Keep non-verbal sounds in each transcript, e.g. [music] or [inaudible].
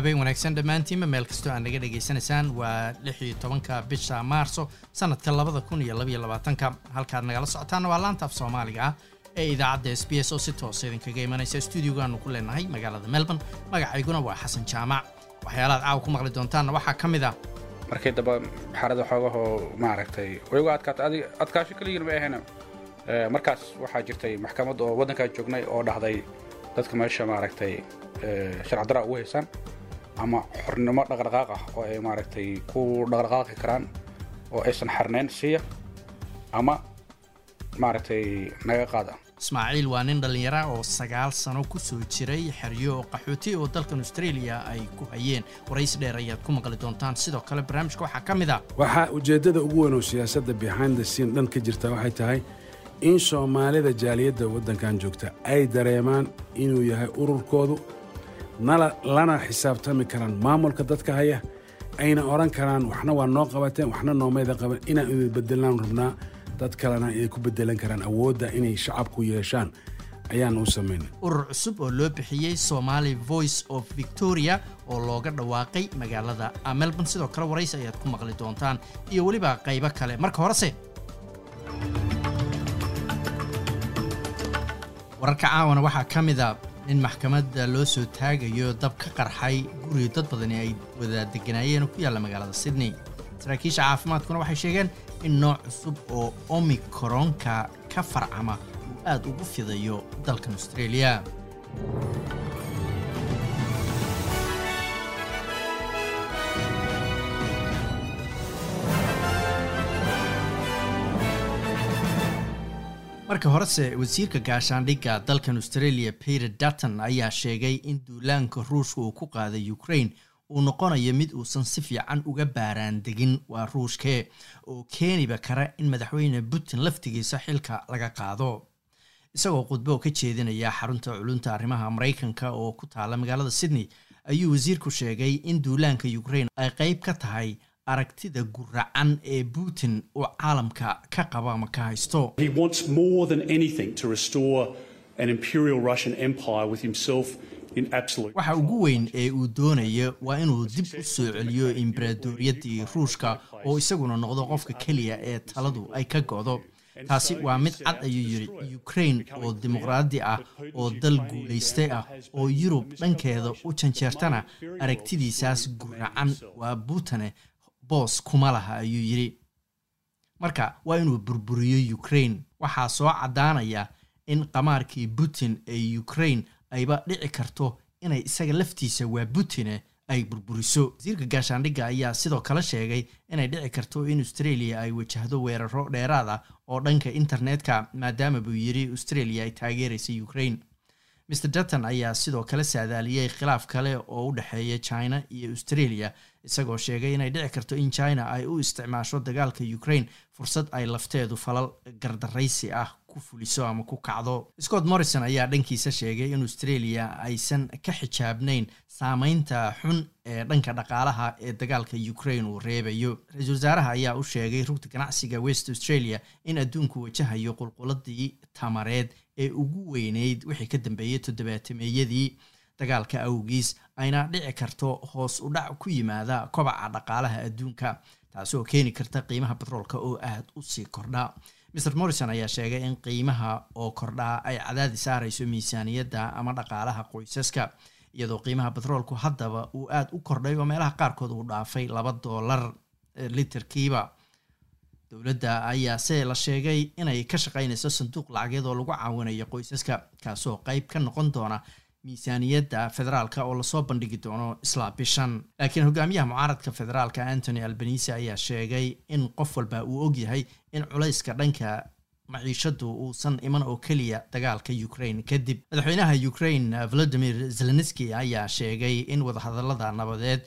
habeen wanaagsan dhammaantiinba meel kastoo aad naga dhegaysanaysaan waa lix iyo tobanka bisha maarso sanadka labada kun iyo labaiyo labaatanka. Halkaad nagala socotaana waa laanta af soomaaliga ah ee idaacadda s b s oo si toosa idinkaga imanaysa stuudiogaanu ku leenahay magaalada melbourne. Magacayguna waa xasan jaamac. Waxyaalahaad caawa ku maqli doontaanna waxaa ka mid ah. Markii dambe xarada xoogahoo maaragtay adig adkaasho keligiin ma ahayna. Ee, markaas waxaa jirtay maxkamad oo waddankaan joognay oo dhahday dadka meesha maaragtay ee, sharci ugu haysaan ama xornimo dhaqdhaqaaq ah oo ay maaragtay ku dhaqdhaqaaqi karaan oo aysan xarnayn siiya ama maaragtay naga qaada. Ismaaciil waa nin dhallinyara oo sagaal sano ku soo jiray xeryo qaxooti oo dalkan australia ay ku hayeen. Warays dheer ayaad ku maqli doontaan. Sidoo kale barnaamijka waxaa ka mid ah waxaa ujeeddada ugu weyn oo siyaasadda behind the scene dhan ka jirta waxay tahay in soomaalida jaaliyadda waddankan joogta ay dareemaan inuu yahay ururkoodu lana xisaabtami karaan maamulka dadka haya. Ayna odhan karaan waxna waa noo qabateen waxna noomayda qaban inaan idin bedelaan rabnaa dad kalena ay ku bedelan karaan awoodda inay shacabku yeeshaan. Ayaan u samaynay urur cusub oo loo bixiyey somali voice of victoria oo looga dhawaaqay magaalada. Melbourne sidoo kale warays ayaad ku maqli doontaan. Iyo weliba qaybo kale. Marka horese wararka caawana waxaa ka mid a in maxkamadda loo soo taagayo dab ka qarxay guri dad badani ay wada deganaayeen ku yaalla magaalada sydney. Saraakiisha caafimaadkuna waxay sheegeen in nooc cusub oo omicronka ka farcama uu aad ugu fidayo dalkan australia marka horese wasiirka gaashaandhigga dalkan australia peter dutton ayaa sheegay in duulaanka ruushka uu ku qaaday ukraine uu noqonayo mid uusan si fiican uga baaraan degin waa ruushkee oo keeniba kara in madaxweyne putin laftigiisa xilka laga qaado. Isagoo khudbo ka jeedinaya xarunta culunta arrimaha maraykanka oo ku taala magaalada sydney ayuu wasiirku sheegay in duulaanka ukraine ay qeyb ka tahay aragtida guracan ee putin uu caalamka ka qabo ama ka haysto He wants more than anything to restore an imperial Russian empire with himself in absolute. waxa ugu weyn ee uu doonayo waa inuu dib u soo celiyo imbaradoriyadii ruushka oo isaguna noqdo qofka keliya ee taladu ay ka go'do taasi waa mid cad ayuu yidhi ukraine oo dimuqraadi ah oo dal guulaystay ah oo yurub dhankeeda u janjeertana aragtidiisaas guracan waa buutane boos kuma laha ayuu yidhi. Marka waa inuu burburiyo ukraine. Waxaa soo caddaanaya in qamaarkii putin ee ukraine ayba dhici karto inay isaga laftiisa waa putine ay burburiso. Wasiirka gaashaandhigga ayaa sidoo kale sheegay inay dhici karto in australia ay wajahdo weeraro dheeraad ah oo dhanka internetka maadaama buu yidhi australia ay taageeraysa ukraine mr dutton ayaa sidoo kale saadaaliyey khilaaf kale oo u dhexeeya china iyo australia isagoo sheegay inay dhici karto in china ay u isticmaasho dagaalka ukraine fursad ay lafteedu falal gardaraysi ah ku fuliso ama ku kacdo. Scott morrison ayaa dhankiisa sheegay in australia aysan ka xijaabnayn saameynta xun ee dhanka dhaqaalaha ee dagaalka ukraine uu reebayo. Ra'iisul wasaaraha ayaa u sheegay rugta ganacsiga west australia in adduunku wajahayo qulquladii tamareed ee ugu weyneyd wixii ka dambeeyey toddobaatameeyadii dagaalka awgiis ayna dhici karto hoos u dhac ku yimaada kobaca dhaqaalaha adduunka taasi oo keeni karta qiimaha batroolka oo aad u sii kordha. Mr morrison ayaa sheegay in qiimaha oo kordhaa ay cadaadi saarayso miisaaniyadda ama dhaqaalaha qoysaska iyadoo qiimaha batroolku haddaba uu aad u kordhay oo meelaha qaarkood uu dhaafay laba doolar literkiiba dowladda ayaa se la sheegay inay ka shaqaynayso sanduuq lacageed oo lagu caawinayo qoysaska kaasoo qeyb ka noqon doona miisaaniyadda federaalka oo la soo bandhigi doono isla bishan. Laakiin hogaamiyaha mucaaradka federaalka antony albanise ayaa sheegay in qof walba uu ogyahay in culayska dhanka maciishadu uusan iman oo keliya dagaalka ukraine kadib. Madaxweynaha ukraine volodimir zelenski ayaa sheegay in wadahadalada nabadeed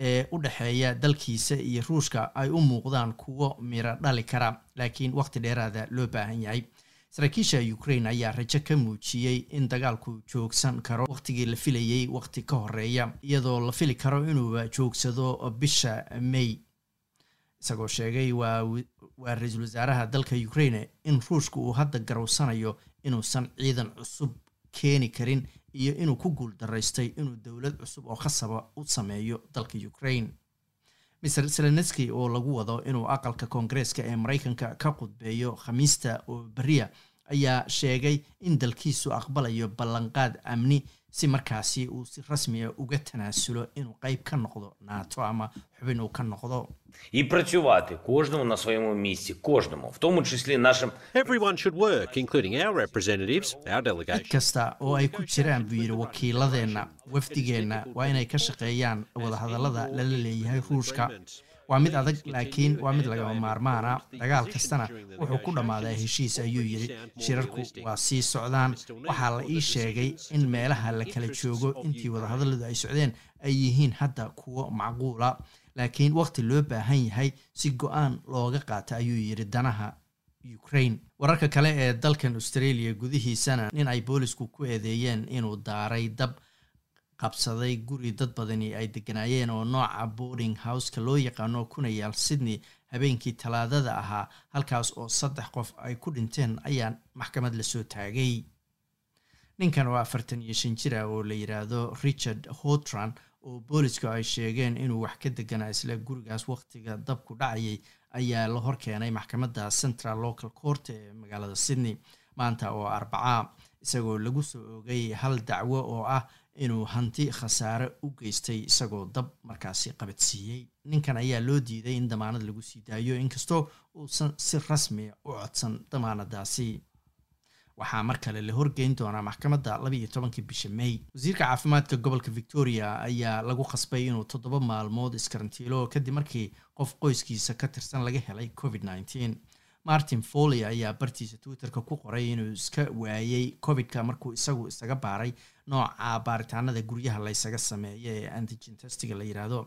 ee u dhexeeya dalkiisa iyo ruushka ay u muuqdaan kuwo miro dhali kara laakiin waqti dheeraada loo baahan yahay. Saraakiisha ukraine ayaa rajo ka muujiyey in dagaalku joogsan karo. Waqtigii la filayey waqti ka horreeya iyadoo la fili karo inuuba joogsado bisha may. Isagoo sheegay waa ra'iisul wasaaraha dalka ukraine in ruushka uu hadda garowsanayo inuusan ciidan cusub keeni karin iyo inuu ku guul daraystay inuu dowlad cusub oo khasaba u sameeyo dalka ukraine. Mr selenski oo lagu wado inuu aqalka koongareeska ee maraykanka ka qudbeeyo khamiista oo beriya ayaa sheegay in dalkiisu aqbalayo ballanqaad amni si markaasi uu si rasmiya uga tanaasulo inuu qeyb ka noqdo nato ama xubin uu ka noqdo і працювати кожному на своєму місці, кожному, в тому числі нашим Everyone should work, including our representatives, our cid delegation. kasta oo ay ku jiraan buu yidhi wakiiladeenna wafdigeenna waa inay ka shaqeeyaan wadahadallada lala leeyahay ruushka waa mid adag laakiin waa mid lagama maarmaana dagaal kastana wuxuu ku dhammaadaa heshiis ayuu yidhi. Shirarku waa sii socdaan. waxaa la ii sheegay in meelaha la kala joogo intii wadahadalladu ay socdeen ay yihiin hadda kuwo macquula. Laakiin waqti loo baahan yahay si go'aan looga qaata ayuu yidhi danaha ukraine. Wararka kale ee dalkan australia gudihiisana nin ay boolisku ku eedeeyeen inuu daaray dab qabsaday guri dad badani ay deganaayeen oo nooca boarding houseka loo yaqaano kuna yaal sydney habeenkii talaadada ahaa halkaas oo saddex qof ay ku dhinteen ayaa maxkamad la soo taagay. Ninkan oo afartan iyo shan jir ah oo la yidhaahdo richard hotran oo boolisku ay sheegeen inuu wax ka deganaa isla gurigaas waqtiga dabku dhacayay ayaa la horkeenay maxkamadda central local court ee magaalada sydney maanta oo arbacaa isagoo lagu soo oogay hal dacwo oo ah inuu hanti khasaare u geystay isagoo dab markaasi qabadsiiyey ninkan ayaa loo diiday in damaanad lagu sii daayo inkastoo uusan si rasmiya u codsan damaanadaasi. Waxaa mar kale la horgeyn doonaa maxkamadda labaiyo tobankii bisha may. Wasiirka caafimaadka gobolka victoria ayaa lagu khasbay inuu toddoba maalmood iskarantiilo kadib markii qof qoyskiisa ka tirsan laga helay covid nneteen martin foley ayaa bartiisa twitterka ku qoray inuu iska waayey covidka markuu isagu isaga baaray nooca baaritaanada guryaha laysaga sameeyo ee antigen testiga la yidhaahdo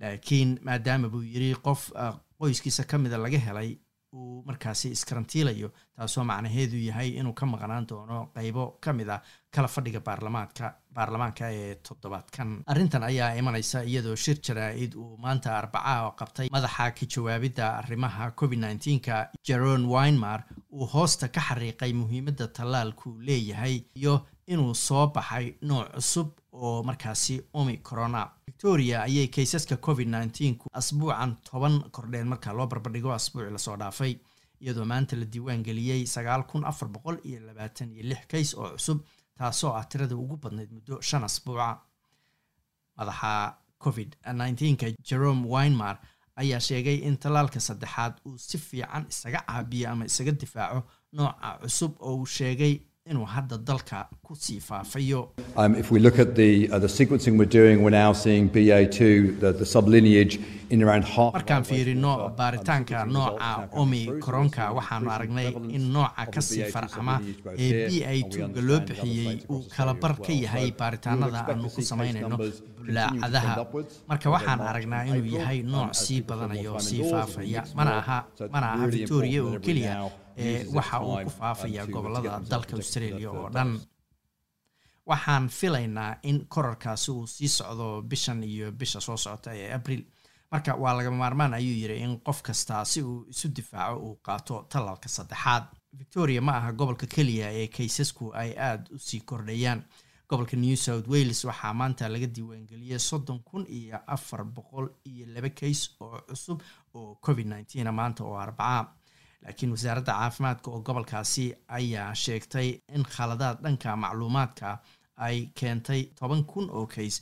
laakiin maadaama buu yiri qof ah, qoyskiisa ka mida laga helay uu markaasi iskarantiilayo taasoo macnaheedu yahay inuu ka maqnaan doono qeybo ka mid ah kala fadhiga baarlamaanka baarlamaanka ee toddobaadkan. Arrintan ayaa imanaysa iyadoo shir jaraa-id uu maanta arbacaha qabtay madaxa ka jawaabidda arrimaha covid nneteen-ka jeron winemar uu hoosta ka xariiqay muhiimadda tallaalku leeyahay iyo inuu soo baxay nooc cusub oo markaasi omicrona victoria ayay kaysaska covid nneteen-ku asbuucan toban kordheen marka loo barbardhigo asbuuci la soo dhaafay iyadoo maanta la diiwaan geliyey sagaal kun afar boqol iyo labaatan iyo lix kays oo cusub taasoo ah tirada ugu badnayd muddo shan asbuuca. Madaxa covid nneteen-ka jerome winemar ayaa sheegay in tallaalka saddexaad uu si fiican isaga caabiyo ama isaga difaaco nooca cusub oo uu sheegay inuu hadda dalka ku sii faafayo. Um, if we look at the, uh, the sequencing we're doing, we're now seeing BA2, the, the sublineage, in around half. of markaan fiirino baaritaanka nooca omicronka waxaanu aragnay in nooca ka sii BA2 farcama ee here, b a and we two-ga understand loo in other bixiyey uu across kala Australia bar as ka yahay baaritaanada aanu ku samaynayno bulaacadaha marka waxaan aragnaa inuu yahay nooc sii badanayo sii faafaya. mana aha mana aha victoria oo keliya waxa uu ku faafaya gobollada dalka australia oo dhan. waxaan filaynaa in korarkaasi uu sii socdo bishan iyo bisha soo socota ee abril. Marka waa lagama maarmaan ayuu yiri in qof kastaa si uu isu difaaco uu qaato tallaalka saddexaad. Victoria ma aha gobolka keliya ee kaysasku ay aada u sii kordhayaan. Gobolka new south wales waxaa maanta laga diiwaangeliyey soddon kun iyo afar boqol iyo laba kays oo cusub oo covid maanta oo arbaca laakiin wasaaradda caafimaadka oo gobolkaasi ayaa sheegtay in khaladaad dhanka macluumaadka ay keentay toban kun oo kays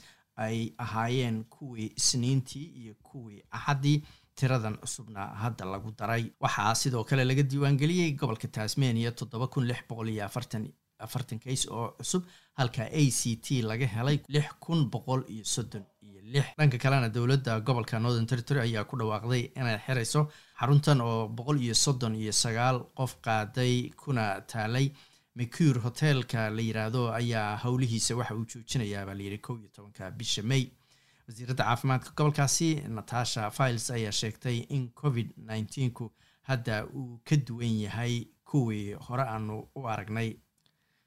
ay ahaayeen kuwii isniintii iyo kuwii axaddii tiradan cusubna hadda lagu daray. Waxaa sidoo kale laga diiwaangeliyey gobolka tasmania toddoba kun lix boqol iyo afartan afartan kays oo cusub halka a c t laga helay lix kun boqol iyo soddon lix dhanka kalena dowladda gobolka northern territory ayaa ku dhawaaqday inay xirayso xaruntan oo boqol iyo soddon iyo sagaal qof qaaday kuna taalay. Mercure hotelka la yiraahdo ayaa howlihiisa waxa uu joojinayaa baa layidhi kow iyo tobanka bisha may. Wasiiradda caafimaadka gobolkaasi natasha files ayaa sheegtay in covid nneteen-ku hadda uu ka duwan yahay kuwii hore aanu u aragnay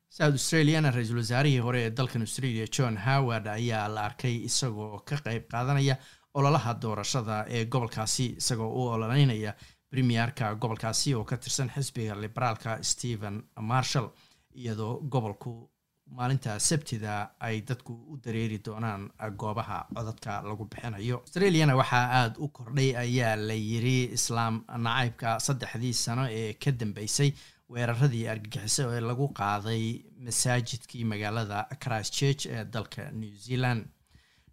south australiana ra'iisul wasaarihii hore ee dalkan australia john howard ayaa la arkay isagoo ka qeyb qaadanaya ololaha doorashada ee gobolkaasi isagoo u ololeynaya premierka gobolkaasi oo ka tirsan xisbiga liberaalka stephen marshall iyadoo gobolku maalinta sabtida ay dadku u dareeri doonaan goobaha codadka lagu bixinayo. Australiana waxaa aada u kordhay ayaa la yiri islaam nacaybka saddexdii sano ee ka dambeysay weeraradii argagixiso ee lagu qaaday masaajidkii magaalada christchurch ee dalka new zealand.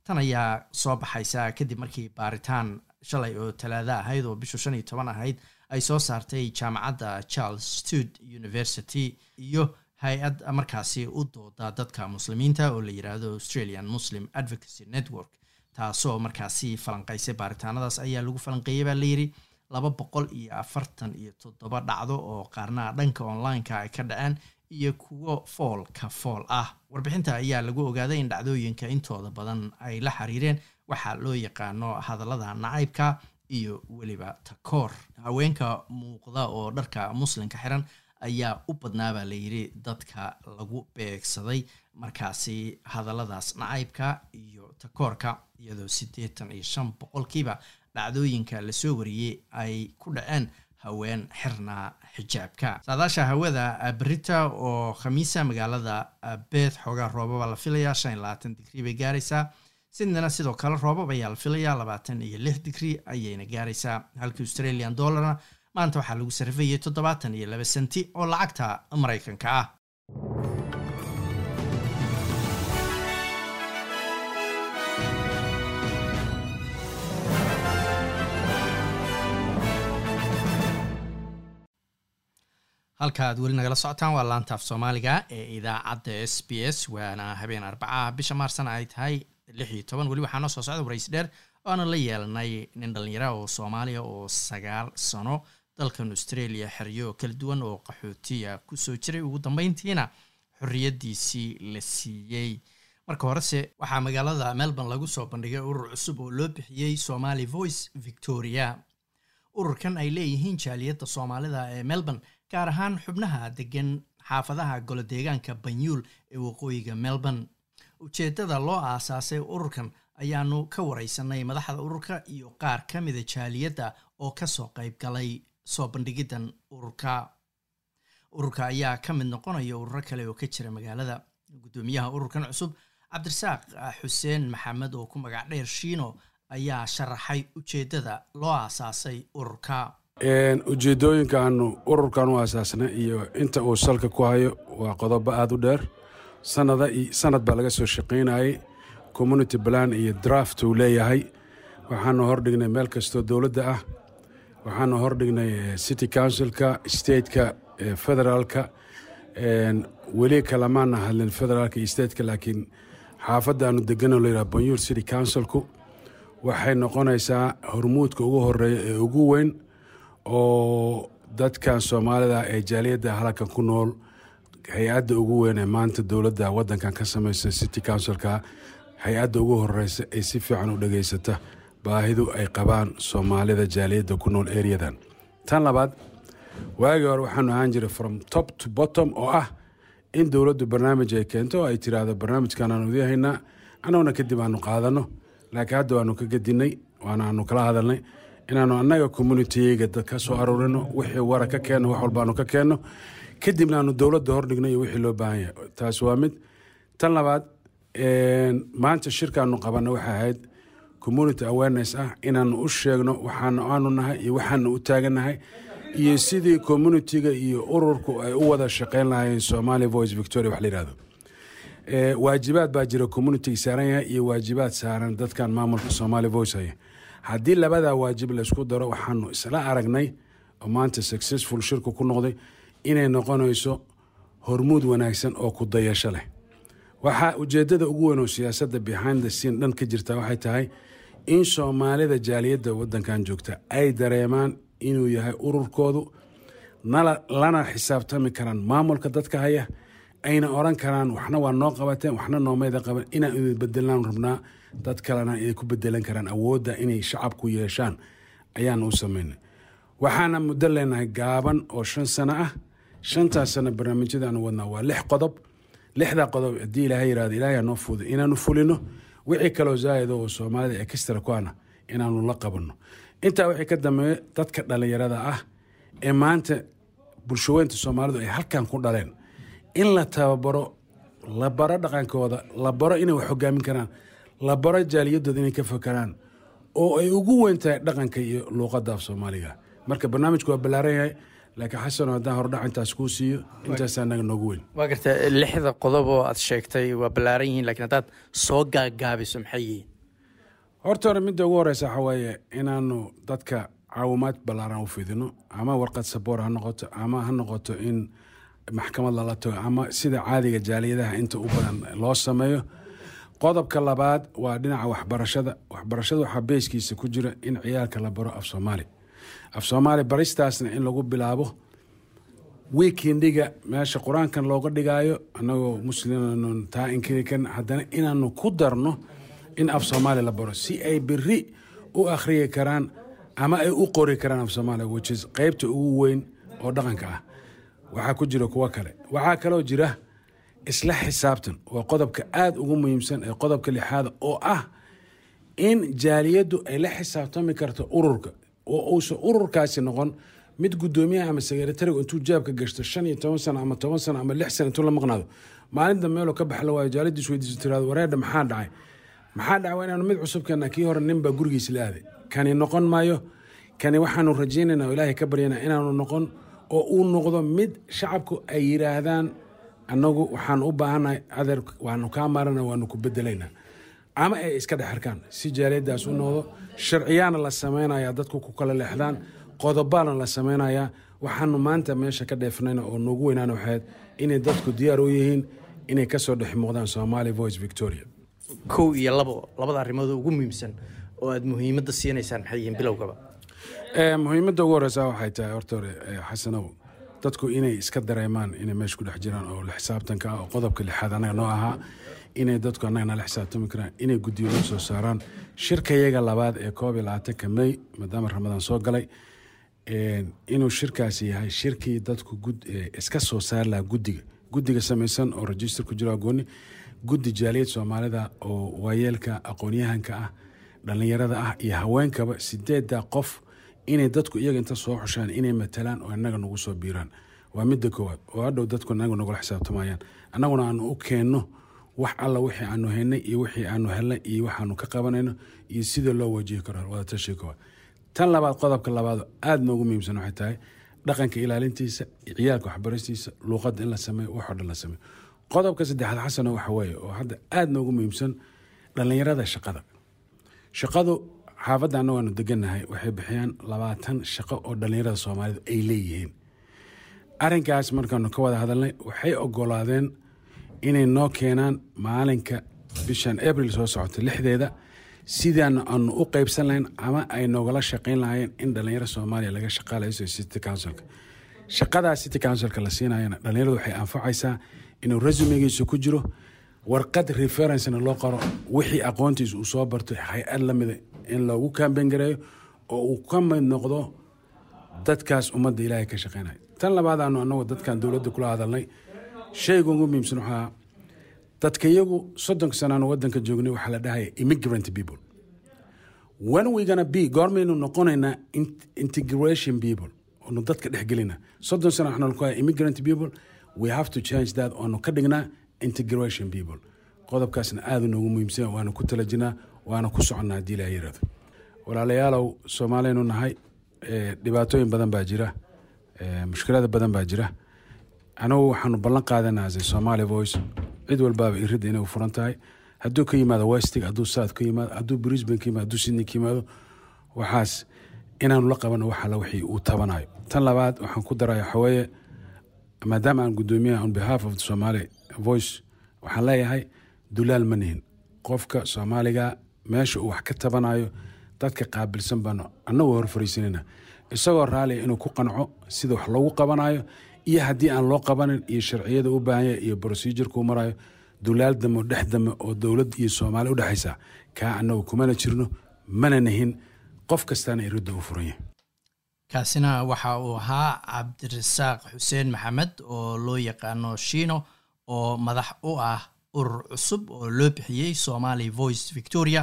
Tan ayaa soo baxaysa kadib markii baaritaan shalay oo talaado ahayd oo bishu shan iyo toban ahayd ay soo saartay jaamacadda charles stud university iyo hay'ad markaasi u dooda dadka muslimiinta oo la yiraahdo australian muslim advocacy network. Taasoo markaasi falanqeysay baaritaanadaas ayaa lagu falanqeeyay baa layiri laba boqol iyo afartan iyo toddoba dhacdo oo qaarna dhanka online-ka ay ka dhaceen iyo kuwo fool ka fool ah. Warbixinta ayaa lagu ogaaday in dhacdooyinka intooda badan ay la xiriireen waxaa loo yaqaano hadallada nacaybka iyo weliba takoor. Haweenka muuqda oo dharka muslimka xiran ayaa u badnaabaa layidhi dadka lagu beegsaday markaasi hadalladaas nacaybka iyo takoorka iyadoo siddeetan iyo shan boqolkiiba dhacdooyinka la soo wariyey ay ku dhaceen haween xirna xijaabka. Saadaasha hawada berita oo khamiisa magaalada beeth xoogaa roobaba la filayaa shan iyo labaatan digrii bay gaaraysaa. Sidnana sidoo kale roobab ayaa la filayaa labaatan iyo lix digrii ayayna gaaraysaa. Halka australian dollarna maanta waxaa lagu sarifayay toddobaatan iyo laba senti oo lacagta maraykanka ah halka aad weli nagala socotaan waa laantaaf soomaaliga ee idaacadda s b s waana habeen arbacaha bisha maarsana ay tahay lix iyo toban. Weli waxaa noo soo socda waraysi dheer oana la yeelanay nin dhallinyara oo soomaaliya oo sagaal sano dalkan australia xeryo kala duwan oo qaxootiya ku soo jiray. Ugu dambeyntiina xorriyadiisii la siiyey. Marka horese waxaa magaalada melbourne lagu soo bandhigay urur cusub oo loo bixiyey somali voice victoria. Ururkan ay leeyihiin jaaliyadda soomaalida ee melbourne gaar ahaan xubnaha degan xaafadaha golo deegaanka banyuul ee waqooyiga melbourne. Ujeeddada loo aasaasay ururkan ayaanu ka wareysanay madaxda ururka iyo qaar ka mida jaaliyadda oo ka soo qayb galay soo bandhigiddan ururka. Ururka ayaa ka mid noqonaya ururo kale oo ka jira magaalada. Guddoomiyaha ururkan cusub cabdirasaaq xuseen maxamed oo ku magac dheer shiino ayaa sharaxay ujeeddada loo aasaasay ururka ujeedooyinka aanu ururkan u aasaasnay iyo inta uu salka ku hayo waa qodobo aada u dheer. Sanad baa laga soo shaqaynayay community plan iyo draft uu leeyahay. Waxaanu hordhignay meel kastoo dowladda ah. Waxaanu hordhignay city councilka stateka federaalka. Weli kalamaana hadlin federaalka iyo stateka laakiin xaafadda aanu degano layidhaha banyuul city councilku. Waxay noqonaysaa hormuudka ugu horreeya ee ugu weyn oo dadkan soomaalida ee jaaliyadda halkan ku nool hay'adda ugu weyn ee maanta dowladda waddankan ka samaysa city councilka hay'adda ugu horeysa ay si fiican u dhageysata baahidu ay qabaan soomaalida jaaliyadda ku nool areadan tan labaad waagii hore waxaanu ahaan jiray from top to bottom oo ah in dowladdu barnaamij ay keento oo ay tiraahdo barnaamijkan aanu idihaynaa annaguna kadib aanu qaadano. Laakiin hadda waanu ka gedinay waanaanu kala hadalnay inaanu annaga communitiyga dad ka soo aruurino wixii wara ka keenno wax walbaanu ka keenno kadibna aanu dowladda hordhigno iyo wixii loo baahan yahay. Taas waa mid. Tan labaad maanta shirkaanu qabanna waxay ahayd community awareness ah inaanu u sheegno waxaanu aanu nahay iyo waxaanu u taagannahay iyo sidii communitiga iyo ururku ay u wada shaqeyn lahaayeen somali voice victoria wax la yihahdo waajibaad baa jira communitiga saaran yahay iyo waajibaad saaran dadkan maamulka somali voice haya haddii labadaa waajib laysku daro waxaanu isla aragnay oo maanta successful shirku ku noqday inay noqonayso hormuud wanaagsan oo ku dayasho leh. Waxaa ujeedada ugu weyn oo siyaasadda behind the scene dhan ka jirta waxay tahay in soomaalida jaaliyadda waddankan joogta ay dareemaan inuu yahay ururkoodu lana xisaabtami karaan maamulka dadka haya ayna oran karaan waxna waa noo qabateen waxna noomayda qaban inaan idin bedelaan rabnaa dad kalena ay ku bedelan karaan awoodda inay shacabku yeeshaan. Ayaan u samaynay waxaana muddo leenahay gaaban oo shan sano ah. Shantaas sano barnaamijyadaanu wadnaa waa lix qodob. Lixdaa qodob haddii ilaahay yiraahdo ilaahay noo fuuday inaanu fulino. Wixii kaloo zaa'ida oo soomaalida extra ku ana inaanu la qabanno intaa wixii ka dambeeya dadka dhallinyarada ah ee maanta bulshaweynta soomaalidu ay halkan ku dhaleen. In la tababaro la baro dhaqankooda la baro inay wax hogaamin karaan la baro jaaliyadooda inay ka fakaraan oo ay ugu weyn tahay dhaqanka iyo luuqadda af soomaaliga marka barnaamijku waa ballaaran yahay laakiin xasano haddaan hordhac intaas kuu siiyo intaasaa naga noogu weyn. Waa garta lixda qodob oo aad sheegtay waa ballaaran yihiin lakiin haddaad soo gaagaabiso maxay yihiin? Horta hore midda ugu horeysa waxa weeye inaanu dadka caawimaad ballaaran u fidino ama warqad saboor ha noqoto ama ha noqoto in maxkamad lala tago ama sida caadiga jaaliyadaha inta u badan loo sameeyo qodobka labaad waa dhinaca waxbarashada. Waxbarashada waxaa beeskiisa ku jira in ciyaalka la baro af soomaali. Af soomaali baristaasna in lagu bilaabo wiikendiga meesha qur'aankan looga dhigaayo annagoo musliman taa inkiri haddana inaanu ku darno in af soomaali la baro si ay beri u akhriyi karaan ama ay u qori karaan af soomaaliya whichis qeybta ugu weyn oo dhaqanka ah. Waxaa ku jira kuwo kale. Waxaa kaloo jira isla xisaabtan waa qodobka aada ugu muhiimsan ee qodobka lixaada oo ah in jaaliyaddu ay la xisaabtami karto ururka. Oo uusan ururkaasi noqon mid guddoomiyaha ama sekretariga intuu jaabka gashto shan iyo toban sano ama toban sano ama lix sano intuu la maqnaado. Maalinta meeloo ka bax la waayo jaaliyaddiis weydiiso tiraado wareedha maxaa dhacay? Maxaa dhacay? Waa inaanu mid cusub keenna? Kii hore nin baa gurigiisa la aaday. Kani noqon maayo? Kani waxaanu rajaynaynaa oo ilaahay ka baryanaa inaanu noqon oo uu noqdo mid shacabku ay yidhaahdaan annagu waxaan u baahannahay adeer waanu kaa maarana waanu ku bedelaynaa ama ay iska dhex arkaan si jaaliyadaas u noqdo sharciyaana la samaynayaa dadku ku kala leexdaan qodobaana la samaynayaa waxaanu maanta meesha ka dheefnayna oo noogu weynaana waxayd inay dadku diyaar u yihiin inay ka soo dhex muuqdaan somali voice victoria. Kow iyo labo labada arrimood ugu muhiimsan oo aad muhiimadda siinaysaan maxay yihiin bilowgaba? Muhiimadda ugu horeysa waxay tahay horta hore xasanow dadku inay iska dareemaan inay meesha ku dhex jiraan oo la xisaabtanka ah oo qodobka lixaad annaga noo ahaa inay dadku annaga nala xisaabtami karaan inay guddiyo noo soo saaraan. Shirkayaga labaad ee koob iyo labaatanka may maadaama ramadaan soo galay inuu shirkaasi yahay shirkii dadku iska soo saari lahaa guddiga. Guddiga samaysan oo register ku jiro agooni guddi jaaliyad soomaalida oo waayeelka aqoonyahanka ah dhallinyarada ah iyo haweenkaba sideedda qof inay dadku iyaga inta soo xushaan inay matalaan oo innaga nagu soo biiraan. Waa midda koowaad. Oo hadhow dadku inagu nagula xisaabtamayaan. Annaguna aanu u keenno wax alla wixii aanu haynay iyo wixii aanu helnay iyo waxaanu ka qabanayno iyo sida loo wajihi karo. Wadatashiga koowaad. Tan labaad qodobka labaad aada noogu muhiimsan waxay tahay dhaqanka ilaalintiisa ciyaalka waxbaristiisa luuqadda in la sameeyo waxoo dhan la sameeyo. Qodobka saddexaad xasana waxa weeye oo hadda aada noogu muhiimsan dhallinyarada shaqada. Shaqadu xaafadda anna waanu degannahay waxay bixiyaan labaatan shaqo oo dhallinyarada soomaalidu ay leeyihiin. Arrinkaas markaanu ka wada hadalnay waxay ogolaadeen inay noo keenaan maalinka bishan abril soo socota lixdeeda sidaan aanu u qeybsan lahayn ama ay noogala shaqayn lahaayeen in dhallinyaro soomaaliya laga shaqaalayso city councilka. Shaqadaa city councilka la siinayana dhallinyaradu waxay anfacaysaa inuu resumegiisa ku jiro warqad referencena loo qoro wixii aqoontiisa uu soo bartay hay'ad lamida in loogu kambeyn gareeyo oo uu ka mid noqdo dadkaas ummadda ilaahay ka shaqeynaya. Tan labaadaanu anagu dadkan dowladda kula hadalnay shayga ugu muhiimsan waxaa dadka iyagu soddonka sanaanu wadanka joognay waxaa la dhahaya immigrant people. When we gonna be goormaynu noqonaynaa integration people onu dadka dhexgelina soddon sana waxaanu ku haya immigrant people we have to change that oonu ka dhignaa integration people. Qodobkaasna aada noogu muhiimsan waana ku tala jirnaa waana ku soconnaa haddii ilaah yiraahdo walaalayaalow soomaaliyanu nahay dhibaatooyin badan baa jira mushkilada badan baa jira. Anagu waxaanu ballan qaadanaa as somaali voice cid walbaaba iridda inay furan tahay. Hadduu ka yimaado westig hadduu south ka yimaado hadduu brisbane ka yimaado hadduu sydney ka yimaado waxaas inaanu la qabano wax wixii uu tabanayo. Tan labaad waxaan ku daraya waxaweeye maadaama aan guddoomiyaha on behalf of somali voice waxaan leeyahay dulaal ma nihin. Qofka soomaaliga meesha uu wax ka tabanayo dadka qaabilsan baanu annagoo hor fariisanayna isagoo raaliya inuu ku qanco sida wax loogu qabanayo iyo haddii aan loo qabanin iyo sharciyada u baahanya iyo procedureka u marayo dulaal dame oo dhex dame oo dowlad iyo soomaali u dhexaysa kaa annagu kumana jirno mana nahin qof kastaana iridda u furan yahay. Kaasina waxa uu ahaa cabdirasaaq xuseen maxamed oo loo yaqaano shiino oo madax u ah urur cusub oo loo bixiyey somali voice victoria